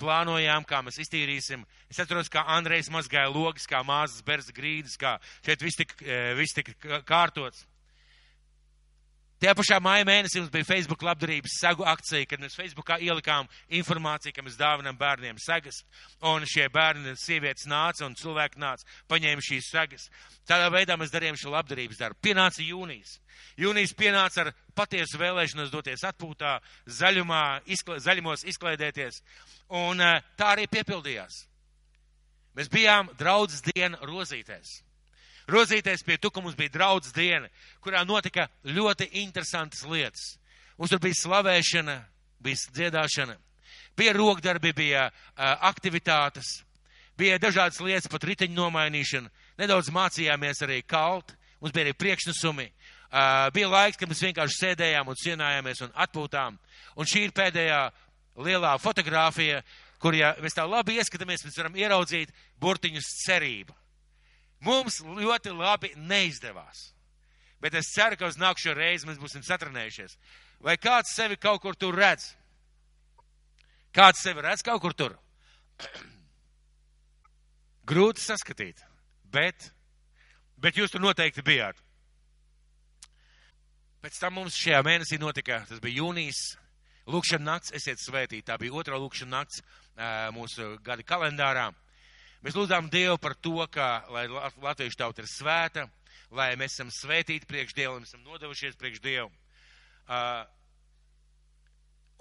plānojām, kā mēs iztīrīsim. Es atceros, kā Andrejs mazgāja logas, kā māzes berza grīdas, kā šeit viss tika, eh, viss tika kārtots. Tajā pašā māja mēnesī mums bija Facebook labdarības segu akcija, kad mēs Facebookā ielikām informāciju, ka mēs dāvinam bērniem segas, un šie bērni, sievietes nāca un cilvēki nāca, paņēma šīs segas. Tādā veidā mēs darījām šo labdarības darbu. Pienāca jūnijas. Jūnijas pienāca ar patiesu vēlēšanos doties atpūtā, zaļumā, izkla, zaļumos izklaidēties, un eh, tā arī piepildījās. Mēs bijām draudzes dienu rozītēs rozīties pie tu, ka mums bija draudz diena, kurā notika ļoti interesantas lietas. Mums tur bija slavēšana, bija dziedāšana, bija rokdarbi, bija uh, aktivitātes, bija dažādas lietas, pat riteņu nomainīšana. Nedaudz mācījāmies arī kalt, mums bija arī priekšnesumi. Uh, bija laiks, kad mēs vienkārši sēdējām un cienājāmies un atpūtām. Un šī ir pēdējā lielā fotografija, kur, ja mēs tā labi ieskatāmies, mēs varam ieraudzīt burtiņus cerību. Mums ļoti labi neizdevās. Bet es ceru, ka uz nākamo reizi mēs būsim satrenējušies. Vai kāds sevi kaut kur tur redz? Kāds sevi redz kaut kur tur? Grūti saskatīt, bet, bet jūs tur noteikti bijāt. Pēc tam mums šajā mēnesī notika, tas bija jūnijas, Lūkšana nakts, esiet svētīti. Tā bija otrā lūkšana nakts mūsu gada kalendārā. Mēs lūdzām Dievu par to, ka, lai latviešu tauta ir svēta, lai mēs esam svētīti priekš Dievu, mēs esam nodevušies priekš Dievu. Uh,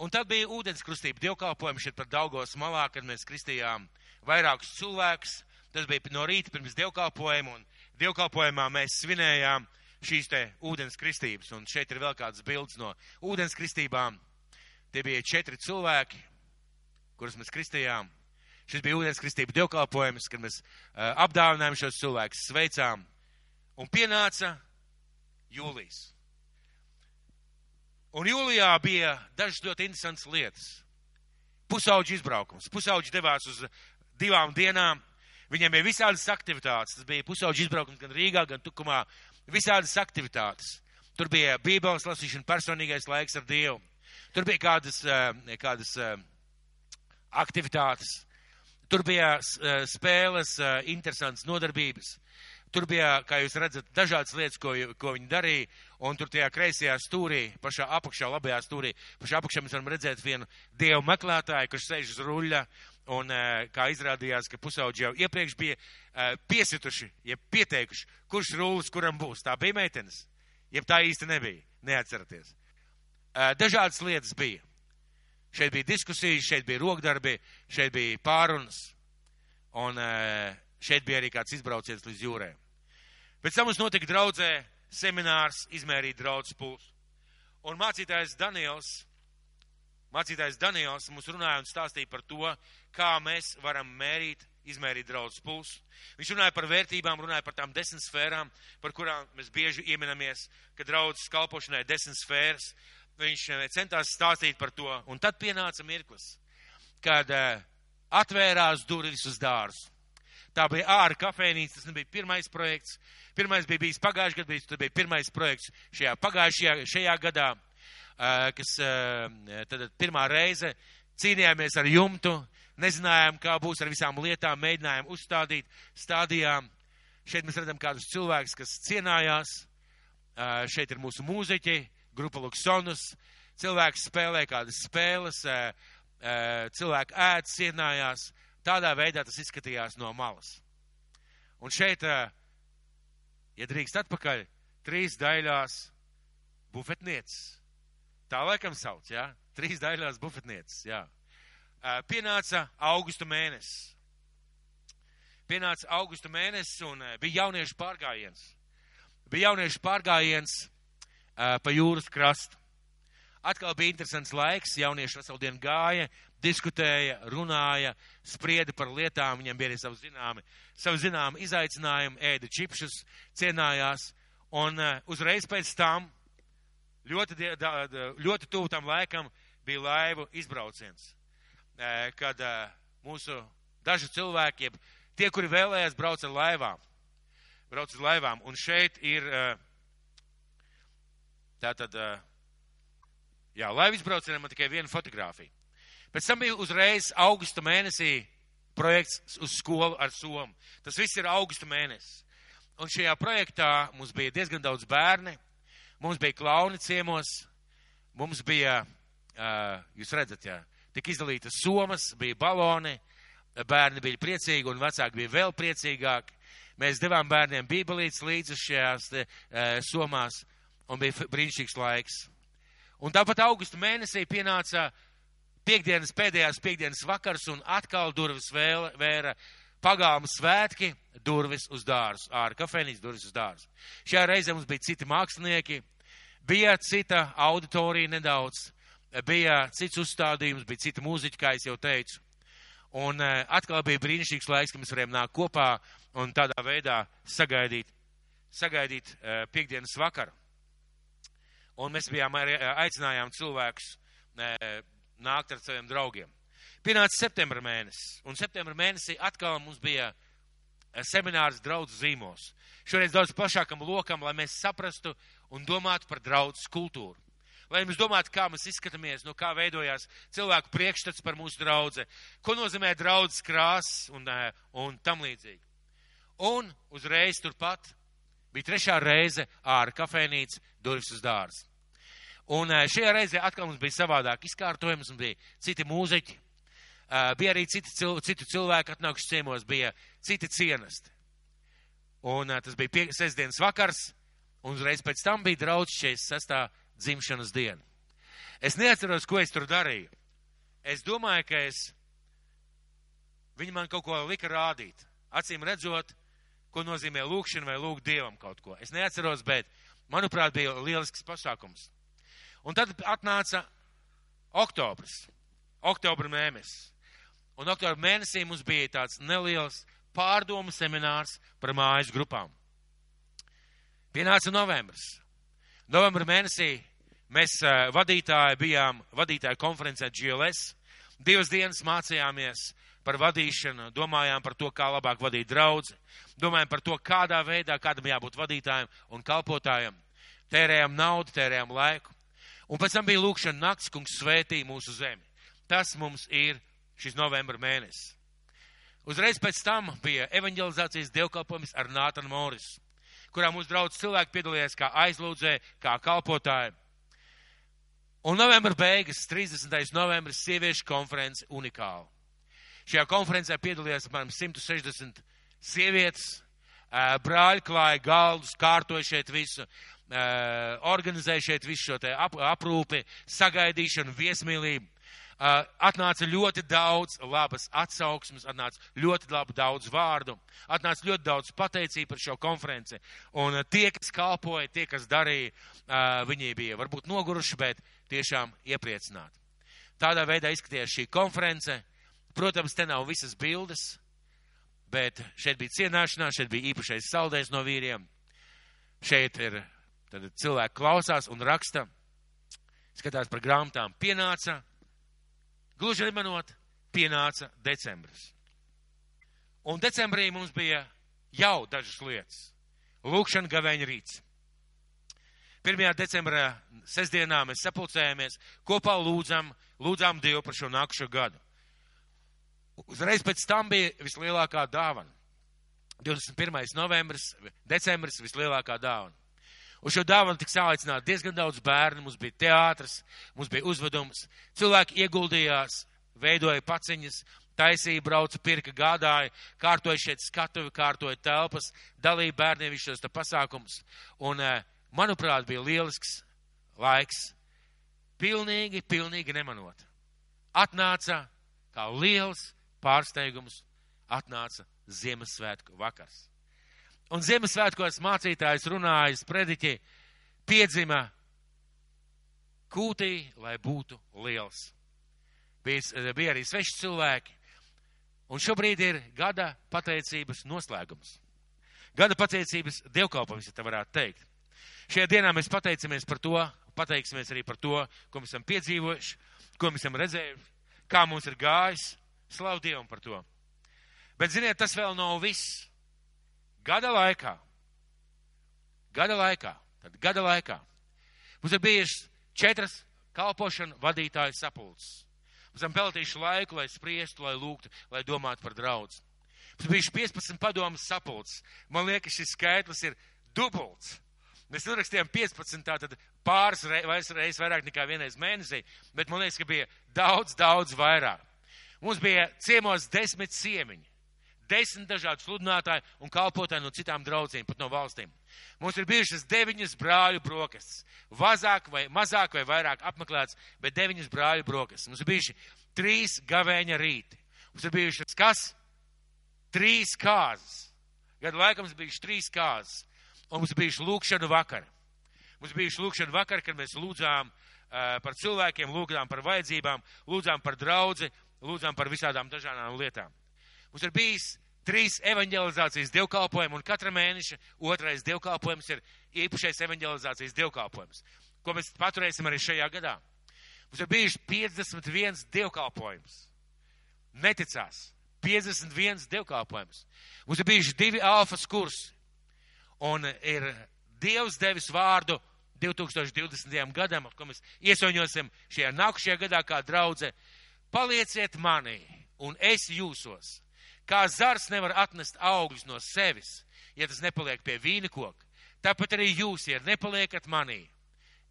un tad bija ūdens krustība dievkalpojumi šeit par Daugos malā, kad mēs kristījām vairākus cilvēkus. Tas bija no rīta pirms dievkalpojuma, un dievkalpojumā mēs svinējām šīs te ūdens kristības. Un šeit ir vēl kādas bildes no ūdens kristībām. Tie bija četri cilvēki, kurus mēs kristījām. Šis bija ūdens kristība dievkalpojums, kad mēs uh, apdāvinājām šos cilvēkus, sveicām. Un pienāca jūlijas. Un jūlijā bija dažas ļoti interesantas lietas. Pusauģi izbraukums. Pusauģi devās uz divām dienām. Viņiem bija visādas aktivitātes. Tas bija pusauģi izbraukums gan Rīgā, gan Tukumā. Visādas aktivitātes. Tur bija bībeles lasīšana, personīgais laiks ar Dievu. Tur bija kādas, kādas aktivitātes, tur bija eh, spēles, interesantas nodarbības. Tur bija, kā jūs redzat, dažādas lietas, ko, ko viņi darīja, un tur tajā kreisajā stūrī, pašā apakšā, labajā stūrī, pašā apakšā mēs varam redzēt vienu dievu meklētāju, kurš sēž uz ruļļa, un kā izrādījās, ka pusauģi jau iepriekš bija piesituši, jeb pieteikuši, kurš rūlis kuram būs. Tā bija meitenes, jeb tā īsti nebija, neatceraties. Dažādas lietas bija. Šeit bija diskusijas, šeit bija rokdarbi, šeit bija pārunas, un šeit bija arī kāds izbrauciens līdz jūrē. Pēc tam mums notika draudzē seminārs izmērīt draudzes pulsu. Un mācītājs Daniels, mācītājs Daniels mums runāja un stāstīja par to, kā mēs varam mērīt, izmērīt draudzes pulsu. Viņš runāja par vērtībām, runāja par tām desmit sfērām, par kurām mēs bieži ieminamies, ka draudzes kalpošanai desmit sfēras, viņš eh, centās stāstīt par to, un tad pienāca mirklis, kad uh, atvērās durvis uz dārzu. Tā bija ārā kafejnīca, tas nebija pirmais projekts. Pirmais bija bijis pagājušajā gadā, tas bija pirmais projekts šajā pagājušajā šajā gadā, uh, kas tad pirmā reize cīnījāmies ar jumtu, nezinājām, kā būs ar visām lietām, mēģinājām uzstādīt, stādījām. Šeit mēs redzam kādus cilvēkus, kas cienājās. Šeit ir mūsu mūziķi, grupa Luksonus, cilvēki spēlē kādas spēles, cilvēki ēd, cienājās. Tādā veidā tas izskatījās no malas. Un šeit, ja drīkst atpakaļ, trīs daļās bufetnieces. Tā laikam sauc, jā? Ja? Trīs daļās bufetnieces, jā. Pienāca augusta mēnesis. Pienāca augusta mēnesis un bija jauniešu pārgājiens. Bija jauniešu pārgājiens pa jūras krastu. Atkal bija interesants laiks, jaunieši veselu dienu gāja, diskutēja, runāja, sprieda par lietām, viņiem bija arī savi zināmi, savi zināmi izaicinājumi, ēda čipšus, cienājās, un uzreiz pēc tam, ļoti, ļoti tuvu tam laikam, bija laivu izbrauciens, kad mūsu daži cilvēki, tie, kuri vēlējās, brauc ar laivām, brauc ar laivām, un šeit ir uh, Tātad, jā, laivu izbraucienam man tikai viena fotografija. Pēc tam bija uzreiz augusta mēnesī projekts uz skolu ar somu. Tas viss ir augusta mēnesis. Un šajā projektā mums bija diezgan daudz bērni, mums bija klauni ciemos, mums bija, jūs redzat, jā, tika izdalītas somas, bija baloni, bērni bija priecīgi un vecāki bija vēl priecīgāki. Mēs devām bērniem bībelītes līdzi šajās te, somās un bija brīnišķīgs laiks. Un tāpat augusta mēnesī pienāca piekdienas, pēdējās piekdienas vakars, un atkal durvis vēl, vēra pagāma svētki, durvis uz dārzu, ārā kafejnīcas durvis uz dārzu. Šajā reizē mums bija citi mākslinieki, bija cita auditorija nedaudz, bija cits uzstādījums, bija cita mūziķa, kā es jau teicu. Un uh, atkal bija brīnišķīgs laiks, ka mēs varējām nākt kopā un tādā veidā sagaidīt, sagaidīt uh, piekdienas vakaru. Un mēs bijām arī aicinājām cilvēkus nākt ar saviem draugiem. Pienāca septembra mēnesis, un septembra mēnesī atkal mums bija seminārs draudz zīmos. Šoreiz daudz plašākam lokam, lai mēs saprastu un domātu par draudz kultūru. Lai mēs domātu, kā mēs izskatāmies, no kā veidojās cilvēku priekšstats par mūsu draudze, ko nozīmē draudzes krāsas un, un tam līdzīgi. Un uzreiz turpat bija trešā reize ārā kafejnīca durvis uz dārza. Un uh, šajā reizē atkal mums bija savādāk izkārtojums, un bija citi mūziķi, uh, bija arī citi, citu cilvēku atnākuši ciemos, bija citi cienesti. Un uh, tas bija pie, sestdienas vakars, un uzreiz pēc tam bija draudz 46. dzimšanas diena. Es neatceros, ko es tur darīju. Es domāju, ka es, viņi man kaut ko lika rādīt. Acīm redzot, ko nozīmē lūkšana vai lūgt Dievam kaut ko. Es neatceros, bet, manuprāt, bija lielisks pasākums. Un tad atnāca oktobrs, oktobra mēnesis. Un oktobra mēnesī mums bija tāds neliels pārdomu seminārs par mājas grupām. Pienāca novembris. Novembra mēnesī mēs vadītāji bijām vadītāju konferencē GLS. Divas dienas mācījāmies par vadīšanu, domājām par to, kā labāk vadīt draudzi, domājām par to, kādā veidā, kādam jābūt vadītājiem un kalpotājiem. Tērējām naudu, tērējām laiku. Un pēc tam bija lūkšana nakts, kungs svētī mūsu zemi. Tas mums ir šis novembra mēnesis. Uzreiz pēc tam bija evanģelizācijas dievkalpojums ar Nātanu Morisu, kurā mūsu draudz cilvēki piedalījās kā aizlūdzēji, kā kalpotāji. Un novembra beigas, 30. novembris, sieviešu konference unikāla. Šajā konferencē piedalījās apmēram 160 sievietes, brāļi klāja galdus, kārtoja šeit visu, organizēja šeit visu šo te ap, aprūpi, sagaidīšanu, viesmīlību. Atnāca ļoti daudz labas atsauksmes, atnāca ļoti labi daudz vārdu, atnāca ļoti daudz pateicību par šo konferenci. Un tie, kas kalpoja, tie, kas darīja, viņi bija varbūt noguruši, bet tiešām iepriecināti. Tādā veidā izskatījās šī konference. Protams, te nav visas bildes, bet šeit bija cienāšanās, šeit bija īpašais saldējs no vīriem. Šeit ir Tad cilvēki klausās un raksta, skatās par grāmatām. Pienāca, gluži nemanot, pienāca decembris. Un decembrī mums bija jau dažas lietas. Lūkšana gavēņa rīts. 1. decembrā sestdienā mēs sapulcējāmies, kopā lūdzam, lūdzām Dievu par šo nākušo gadu. Uzreiz pēc tam bija vislielākā dāvana. 21. novembris, decembris vislielākā dāvana. Uz šo dāvanu tika sāicināti diezgan daudz bērnu, mums bija teātris, mums bija uzvedums, cilvēki ieguldījās, veidoja paciņas, taisīja, brauca, pirka, gādāja, kārtoja šeit skatuvi, kārtoja telpas, dalīja bērniem šos pasākumus. Un, eh, manuprāt, bija lielisks laiks, pilnīgi, pilnīgi nemanot. Atnāca kā liels pārsteigums, atnāca Ziemassvētku vakars. Un Ziemassvētkos mācītājs runājas prediķi piedzima kūtī, lai būtu liels. Bija, bija arī sveši cilvēki. Un šobrīd ir gada pateicības noslēgums. Gada pateicības dievkalpojums, ja tā varētu teikt. Šajā dienā mēs pateicamies par to, pateiksimies arī par to, ko mēs esam piedzīvojuši, ko mēs esam redzējuši, kā mums ir gājis. Slavu Dievam par to. Bet, ziniet, tas vēl nav viss. Gada laikā, gada laikā, tad gada laikā mums ir bijušas četras kalpošana vadītāju sapulces. Mēs esam peltījuši laiku, lai spriestu, lai lūgtu, lai domātu par draudz. Mums bijuši 15 padomas sapulces. Man liekas, šis skaitlis ir dubults. Mēs uzrakstījām 15, tātad pāris reizes reiz vairāk nekā vienreiz mēnesī, bet man liekas, ka bija daudz, daudz vairāk. Mums bija ciemos desmit ciemiņi desmit dažādi sludinātāji un kalpotāji no citām draudzēm, pat no valstīm. Mums ir bijušas deviņas brāļu brokastis. Vazāk vai mazāk vai vairāk apmeklēts, bet deviņas brāļu brokastis. Mums ir bijuši trīs gavēņa rīti. Mums ir bijušas kas? Trīs kāzas. Gadu laikam mums bijuši trīs kāzas. Un mums bijuši lūkšanu vakari. Mums bijuši lūkšanu vakari, kad mēs lūdzām uh, par cilvēkiem, lūdzām par vajadzībām, lūdzām par draudzi, lūdzām par visādām dažādām lietām. Mums ir bijis trīs evanģelizācijas dievkalpojumi, un katra mēneša otrais dievkalpojums ir īpašais evanģelizācijas dievkalpojums, ko mēs paturēsim arī šajā gadā. Mums ir bijuši 51 dievkalpojums. Neticās. 51 dievkalpojums. Mums ir bijuši divi alfas kursi. Un ir Dievs devis vārdu 2020. gadam, ko mēs iesaņosim šajā nākušajā gadā kā draudze. Palieciet manī, un es jūsos Kā zars nevar atnest augļus no sevis, ja tas nepaliek pie vīna koka, tāpat arī jūs, ja nepaliekat manī,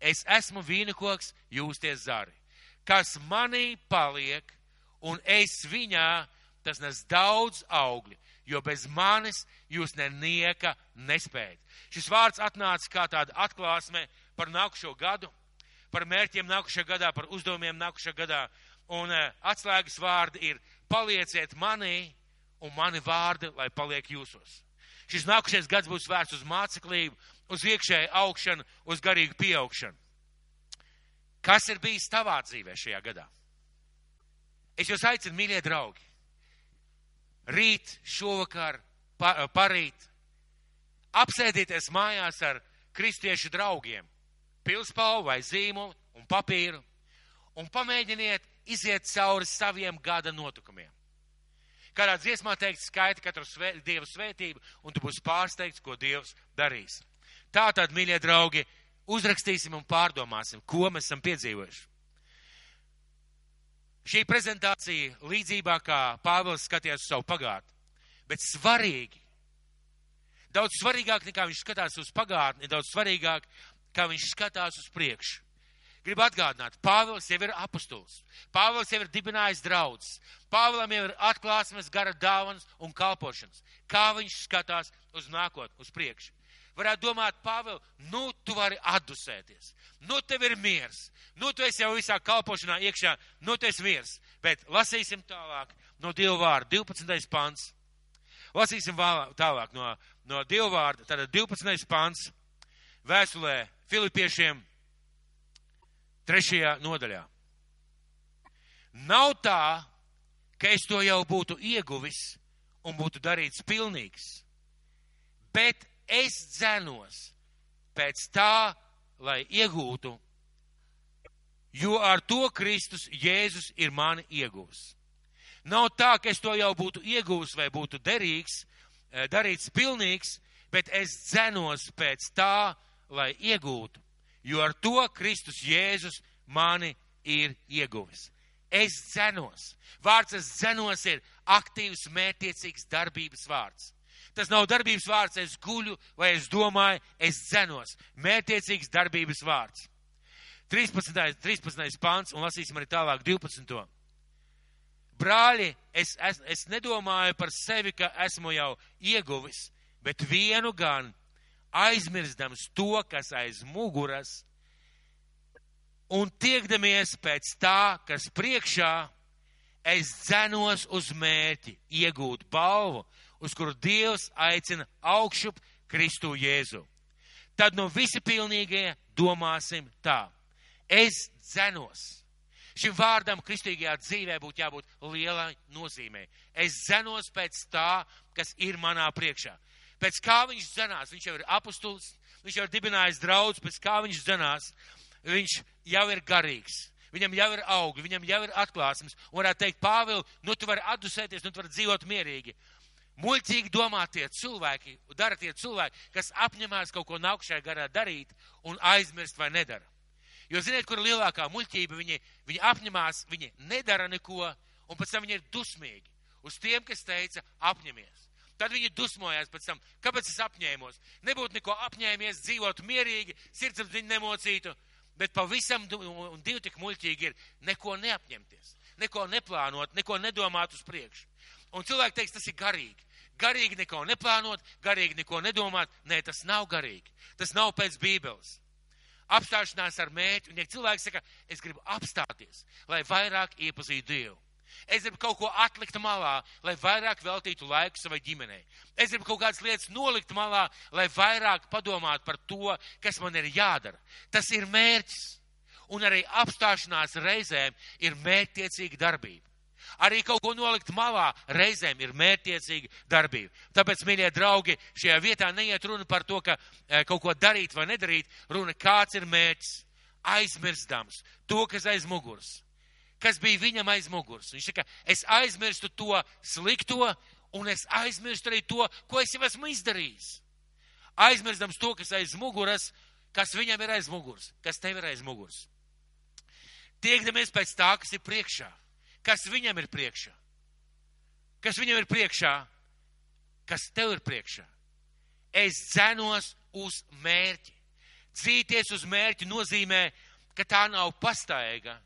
Es esmu vīnakoks, jūs tie zari. Kas manī paliek, un es viņā, tas nes daudz augļu, jo bez manis jūs nenieka nespējat. Šis vārds atnāca kā tāda atklāsme par nākušo gadu, par mērķiem nākušajā gadā, par uzdevumiem nākušajā gadā. Un uh, atslēgas vārdi ir palieciet manī, un mani vārdi, lai paliek jūsos. Šis nākušais gads būs vērsts uz māceklību, uz iekšēju augšanu, uz garīgu pieaugšanu. Kas ir bijis tavā dzīvē šajā gadā? Es jūs aicinu, mīļie draugi, rīt, šovakar, pa, parīt, apsēdieties mājās ar kristiešu draugiem, pilspālu vai zīmolu un papīru, un pamēģiniet iziet cauri saviem gada notikumiem. Kādā dziesmā teikt, skaiti katru svē, Dievu svētību, un tu būsi pārsteigts, ko Dievs darīs. Tātad, mīļie draugi, uzrakstīsim un pārdomāsim, ko mēs esam piedzīvojuši. Šī prezentācija līdzībā kā Pāvils skatījās uz savu pagātni, bet svarīgi, daudz svarīgāk nekā viņš skatās uz pagātni, daudz svarīgāk, kā viņš skatās uz priekšu. Gribu atgādināt, Pāvils jau ir apustulis. Pāvils jau ir dibinājis draudzes. Pāvilam jau ir atklāsmes, gara dāvanas un kalpošanas. Kā viņš skatās uz nākotni, uz priekšu. Varētu domāt, Pāvils, nu tu vari atdusēties. Nu tev ir miers. Nu tu esi jau visā kalpošanā iekšā. Nu tu esi miers. Bet lasīsim tālāk no Dieva vārda 12. pants. Lasīsim tālāk no, no Dieva vārda, tātad 12. pants vēstulē Filipiešiem trešajā nodaļā. Nav tā, ka es to jau būtu ieguvis un būtu darīts pilnīgs, bet es dzenos pēc tā, lai iegūtu, jo ar to Kristus Jēzus ir mani ieguvis. Nav tā, ka es to jau būtu ieguvis vai būtu derīgs, darīts pilnīgs, bet es dzenos pēc tā, lai iegūtu jo ar to Kristus Jēzus mani ir ieguvis. Es dzenos. Vārds es dzenos ir aktīvs, mērķiecīgs darbības vārds. Tas nav darbības vārds, es guļu vai es domāju, es dzenos. Mērķiecīgs darbības vārds. 13. 13. pants un lasīsim arī tālāk 12. Brāļi, es, es, es nedomāju par sevi, ka esmu jau ieguvis, bet vienu gan aizmirstams to, kas aiz muguras, un tiekdamies pēc tā, kas priekšā, es dzenos uz mērķi, iegūt balvu, uz kuru Dievs aicina augšup Kristu Jēzu. Tad no visi pilnīgie domāsim tā. Es dzenos. Šim vārdam kristīgajā dzīvē būtu jābūt lielai nozīmē. Es dzenos pēc tā, kas ir manā priekšā pēc kā viņš dzenās. Viņš jau ir apustulis, viņš jau ir dibinājis draudz, pēc kā viņš dzenās. Viņš jau ir garīgs. Viņam jau ir augi, viņam jau ir atklāsmes. Un varētu teikt, Pāvils, nu tu vari atdusēties, nu tu vari dzīvot mierīgi. Muļķīgi domā tie cilvēki, dara tie cilvēki, kas apņemās kaut ko nākušajā garā darīt un aizmirst vai nedara. Jo ziniet, kur ir lielākā muļķība? Viņi, viņi apņemās, viņi nedara neko, un pēc tam viņi ir dusmīgi uz tiem, kas teica, apņemies. Tad viņi dusmojās pēc tam, kāpēc es apņēmos. Nebūtu neko apņēmies, dzīvot mierīgi, sirdsapziņu nemocītu, bet pavisam un divi tik muļķīgi ir neko neapņemties, neko neplānot, neko nedomāt uz priekšu. Un cilvēki teiks, tas ir garīgi. Garīgi neko neplānot, garīgi neko nedomāt. Nē, tas nav garīgi. Tas nav pēc Bībeles. Apstāšanās ar mērķi, un ja cilvēks saka, es gribu apstāties, lai vairāk iepazītu Dievu. Es gribu kaut ko atlikt malā, lai vairāk veltītu laiku savai ģimenei. Es gribu kaut kādas lietas nolikt malā, lai vairāk padomātu par to, kas man ir jādara. Tas ir mērķis. Un arī apstāšanās reizēm ir mērķtiecīga darbība. Arī kaut ko nolikt malā reizēm ir mērķtiecīga darbība. Tāpēc, mīļie draugi, šajā vietā neiet runa par to, ka e, kaut ko darīt vai nedarīt. Runa, kāds ir mērķis. Aizmirstams to, kas aiz muguras kas bija viņam aiz muguras. Viņš saka, es aizmirstu to slikto, un es aizmirstu arī to, ko es jau esmu izdarījis. Aizmirstams to, kas aiz muguras, kas viņam ir aiz muguras, kas tev ir aiz muguras. Tiekdamies pēc tā, kas ir priekšā, kas viņam ir priekšā, kas viņam ir priekšā, kas tev ir priekšā. Es cenos uz mērķi. Dzīties uz mērķi nozīmē, ka tā nav pastaiga,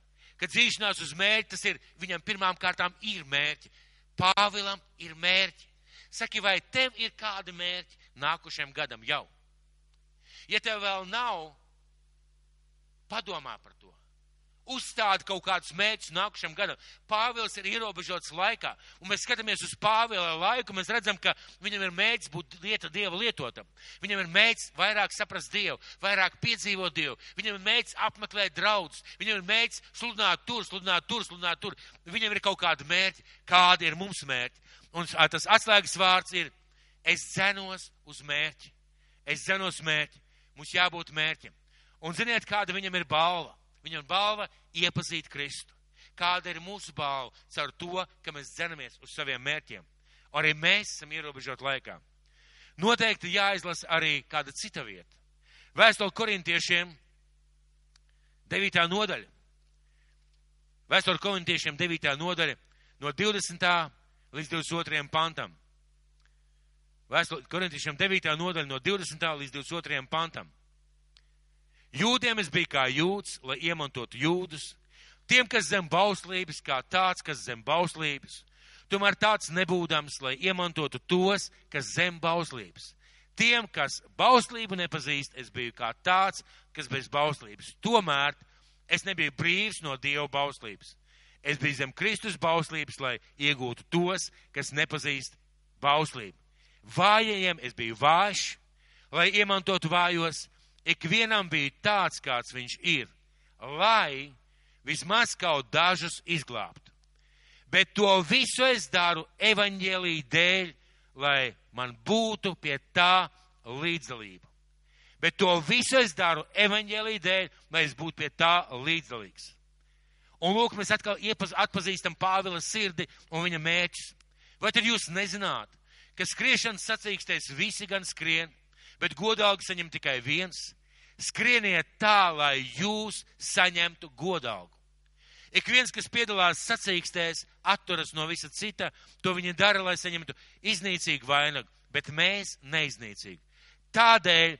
ka dzīšanās uz mērķi tas ir, viņam pirmām kārtām ir mērķi. Pāvilam ir mērķi. Saki, vai tev ir kādi mērķi nākušajam gadam jau? Ja tev vēl nav, padomā par to uzstāda kaut kādus mērķus nākušam gadam. Pāvils ir ierobežots laikā, un mēs skatāmies uz Pāvila laiku, mēs redzam, ka viņam ir mērķis būt lieta Dieva lietotam. Viņam ir mērķis vairāk saprast Dievu, vairāk piedzīvot Dievu. Viņam ir mērķis apmeklēt draudus, viņam ir mērķis sludināt tur, sludināt tur, sludināt tur. Viņam ir kaut kādi mērķi, kādi ir mums mērķi. Un tas atslēgas vārds ir, es dzenos uz mērķi. Es dzenos mērķi. Mums jābūt mērķim. Un ziniet, kāda viņam ir balva? Viņam balva iepazīt Kristu. Kāda ir mūsu balva? Caur to, ka mēs dzenamies uz saviem mērķiem. Arī mēs esam ierobežot laikā. Noteikti jāizlasa arī kāda cita vieta. Vēstule korintiešiem 9. nodaļa. Vēstule korintiešiem 9. nodaļa no 20. līdz 22. pantam. Vēstule korintiešiem 9. nodaļa no 20. līdz 22. pantam. Jūdiem es biju kā jūds, lai iemantotu jūdus, tiem, kas zem bauslības, kā tāds, kas zem bauslības, tomēr tāds nebūdams, lai iemantotu tos, kas zem bauslības. Tiem, kas bauslību nepazīst, es biju kā tāds, kas bez bauslības. Tomēr es nebiju brīvs no Dieva bauslības. Es biju zem Kristus bauslības, lai iegūtu tos, kas nepazīst bauslību. Vājajiem es biju vājš, lai iemantotu vājos, ikvienam bija tāds, kāds viņš ir, lai vismaz kaut dažus izglābtu. Bet to visu es daru evaņģēlī dēļ, lai man būtu pie tā līdzdalība. Bet to visu es daru evaņģēlī dēļ, lai es būtu pie tā līdzdalīgs. Un lūk, mēs atkal iepaz, atpazīstam Pāvila sirdi un viņa mērķus. Vai tad jūs nezināt, ka skriešanas sacīkstēs visi gan skrien, bet godalgu saņem tikai viens. Skrieniet tā, lai jūs saņemtu godalgu. Ik viens, kas piedalās sacīkstēs, atturas no visa cita, to viņi dara, lai saņemtu iznīcīgu vainagu, bet mēs neiznīcīgi. Tādēļ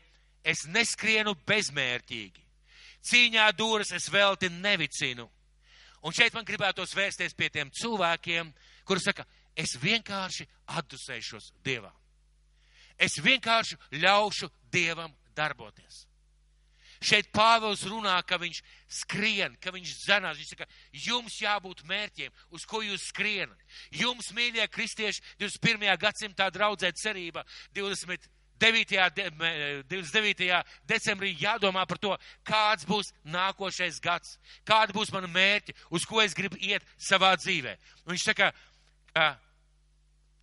es neskrienu bezmērķīgi. Cīņā dūras es velti nevicinu. Un šeit man gribētos vērsties pie tiem cilvēkiem, kuri saka, es vienkārši atdusēšos Dievam es vienkārši ļaušu Dievam darboties. Šeit Pāvils runā, ka viņš skrien, ka viņš zenās. Viņš saka, jums jābūt mērķiem, uz ko jūs skrienat. Jums, mīļie kristieši, 21. gadsimtā draudzē cerība 20. 9. 29. decembrī jādomā par to, kāds būs nākošais gads, kāda būs mana mērķa, uz ko es gribu iet savā dzīvē. Un viņš saka,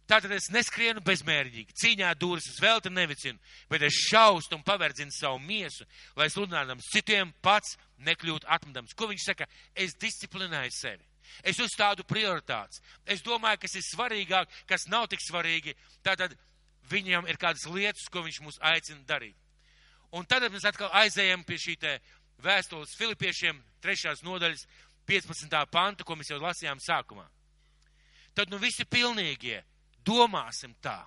Tātad es neskrienu bezmērķīgi, cīņā dūris uz velti nevicinu, bet es šaustu un paverdzinu savu miesu, lai sludinādams citiem pats nekļūtu atmetams. Ko viņš saka? Es disciplinēju sevi. Es uzstādu prioritātes. Es domāju, kas ir svarīgāk, kas nav tik svarīgi. Tātad viņam ir kādas lietas, ko viņš mūs aicina darīt. Un tad mēs atkal aizējam pie šī te vēstules Filipiešiem, trešās nodaļas, 15. panta, ko mēs jau lasījām sākumā. Tad nu visi pilnīgie domāsim tā.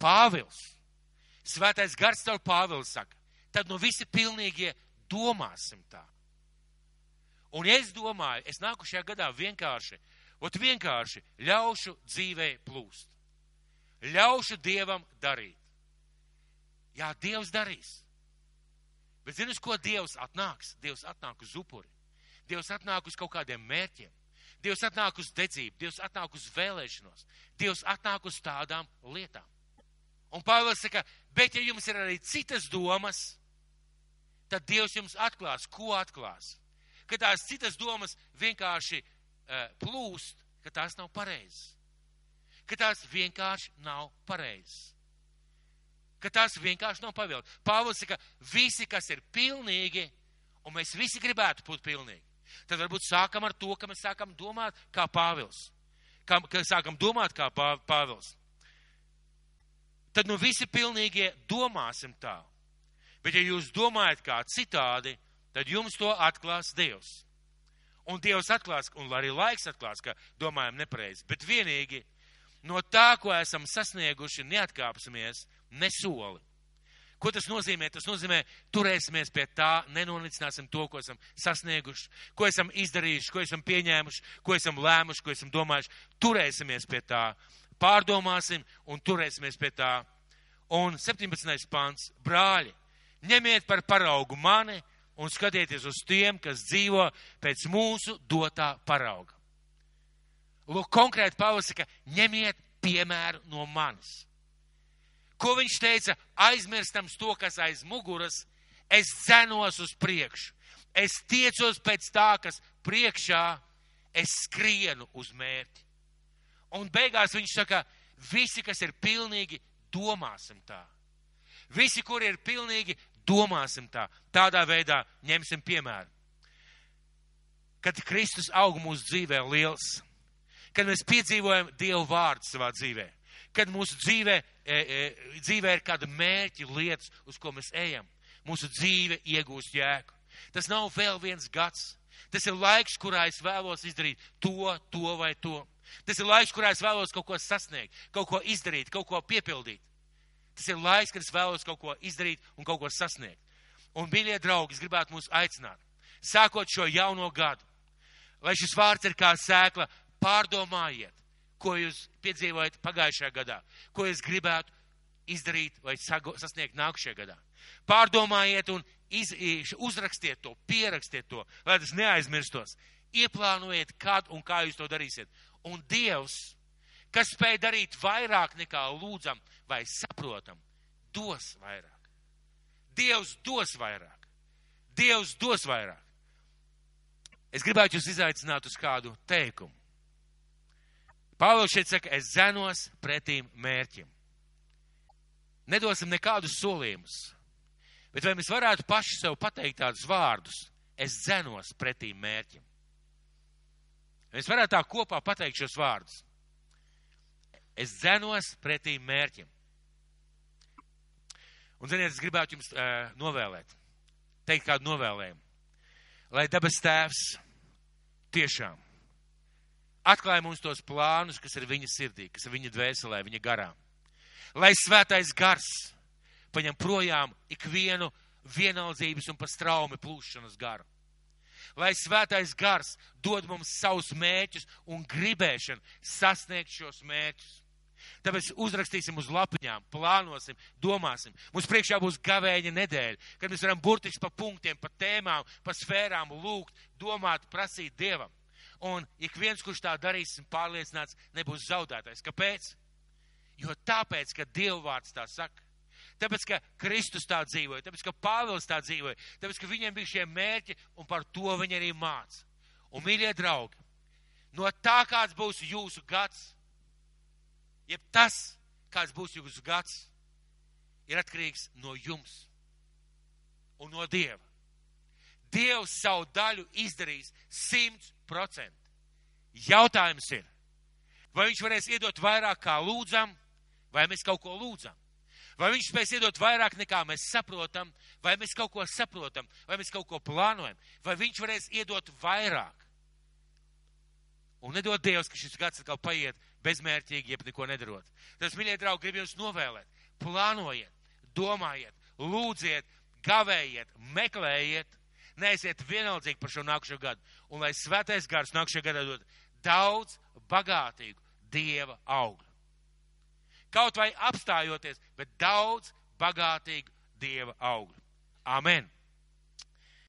Pāvils, svētais gars caur Pāvilu saka, tad nu visi pilnīgie domāsim tā. Un es domāju, es nāku šajā gadā vienkārši, ot vienkārši ļaušu dzīvē plūst. Ļaušu Dievam darīt. Jā, Dievs darīs. Bet zini, uz ko Dievs atnāks? Dievs atnāk uz upuri. Dievs atnāk uz kaut kādiem mērķiem. Dievs atnāk uz dedzību, Dievs atnāk uz vēlēšanos, Dievs atnāk uz tādām lietām. Un Pāvils saka, bet ja jums ir arī citas domas, tad Dievs jums atklās, ko atklās. Ka tās citas domas vienkārši uh, plūst, ka tās nav pareizas. Ka tās vienkārši nav pareizas. Ka tās vienkārši nav pavilti. Pāvils saka, visi, kas ir pilnīgi, un mēs visi gribētu būt pilnīgi tad varbūt sākam ar to, ka mēs sākam domāt kā Pāvils. Kā, ka sākam domāt kā Pāvils. Tad nu visi pilnīgie domāsim tā. Bet ja jūs domājat kā citādi, tad jums to atklās Dievs. Un Dievs atklās, un arī laiks atklās, ka domājam nepareizi. Bet vienīgi no tā, ko esam sasnieguši, neatkāpsimies ne soli. Ko tas nozīmē? Tas nozīmē, turēsimies pie tā, nenonicināsim to, ko esam sasnieguši, ko esam izdarījuši, ko esam pieņēmuši, ko esam lēmuši, ko esam domājuši. Turēsimies pie tā, pārdomāsim un turēsimies pie tā. Un 17. pants - brāļi, ņemiet par paraugu mani un skatieties uz tiem, kas dzīvo pēc mūsu dotā parauga. Lūk, konkrēti Pāvils saka, ņemiet piemēru no manis. Ko viņš teica? Aizmirstams to, kas aiz muguras, es cenos uz priekšu. Es tiecos pēc tā, kas priekšā, es skrienu uz mērķi. Un beigās viņš saka, visi, kas ir pilnīgi, domāsim tā. Visi, kuri ir pilnīgi, domāsim tā. Tādā veidā ņemsim piemēru. Kad Kristus aug mūsu dzīvē liels, kad mēs piedzīvojam Dievu vārdu savā dzīvē, kad mūsu dzīvē, e, e, dzīvē ir kāda mērķa lietas, uz ko mēs ejam, mūsu dzīve iegūst jēgu. Tas nav vēl viens gads. Tas ir laiks, kurā es vēlos izdarīt to, to vai to. Tas ir laiks, kurā es vēlos kaut ko sasniegt, kaut ko izdarīt, kaut ko piepildīt. Tas ir laiks, kad es vēlos kaut ko izdarīt un kaut ko sasniegt. Un, mīļie draugi, es gribētu mūs aicināt, sākot šo jauno gadu, lai šis vārds ir kā sēkla, pārdomājiet, ko jūs piedzīvojat pagājušajā gadā, ko jūs gribētu izdarīt vai sasniegt nākušajā gadā. Pārdomājiet un iz, uzrakstiet to, pierakstiet to, lai tas neaizmirstos. Ieplānojiet, kad un kā jūs to darīsiet. Un Dievs, kas spēj darīt vairāk nekā lūdzam vai saprotam, dos vairāk. Dievs dos vairāk. Dievs dos vairāk. Es gribētu jūs izaicināt uz kādu teikumu. Pāvils šeit saka, es zenos pretīm mērķim. Nedosim nekādus solījumus, bet vai mēs varētu paši sev pateikt tādus vārdus, es zenos pretīm mērķim. Mēs varētu tā kopā pateikt šos vārdus. Es zenos pretīm mērķim. Un, ziniet, es gribētu jums uh, novēlēt, teikt kādu novēlējumu. Lai dabas tēvs tiešām atklāja mums tos plānus, kas ir viņa sirdī, kas ir viņa dvēselē, viņa garā. Lai svētais gars paņem projām ikvienu vienaldzības un pastraumi plūšanas garu. Lai svētais gars dod mums savus mēķus un gribēšanu sasniegt šos mēķus. Tāpēc uzrakstīsim uz lapiņām, plānosim, domāsim. Mums priekšā būs gavēņa nedēļa, kad mēs varam burtiski pa punktiem, pa tēmām, pa sfērām lūgt, domāt, prasīt Dievam. Un ik viens, kurš tā darīs, pārliecināts, nebūs zaudētais. Kāpēc? Jo tāpēc, ka Dievvvārds tā saka. Tāpēc, ka Kristus tā dzīvoja, tāpēc, ka Pāvils tā dzīvoja, tāpēc, ka viņiem bija šie mērķi, un par to viņi arī māca. Un, mīļie draugi, no tā, kāds būs jūsu gads, jeb tas, kāds būs jūsu gads, ir atkarīgs no jums un no Dieva. Dievs savu daļu izdarīs simts procenti. Jautājums ir, vai viņš varēs iedot vairāk kā lūdzam, vai mēs kaut ko lūdzam? Vai viņš spēs iedot vairāk nekā mēs saprotam, vai mēs kaut ko saprotam, vai mēs kaut ko plānojam, vai viņš varēs iedot vairāk? Un nedod Dievs, ka šis gads atkal paiet bezmērķīgi, jeb neko nedarot. Tas, mīļie draugi, grib jums novēlēt. Plānojiet, domājiet, lūdziet, gavējiet, meklējiet, neesiet vienaldzīgi par šo nākušo gadu. Un lai svētais gars nākušajā gadā dod daudz bagātīgu dieva augļu. Kaut vai apstājoties, bet daudz bagātīgu dieva augļu. Amen!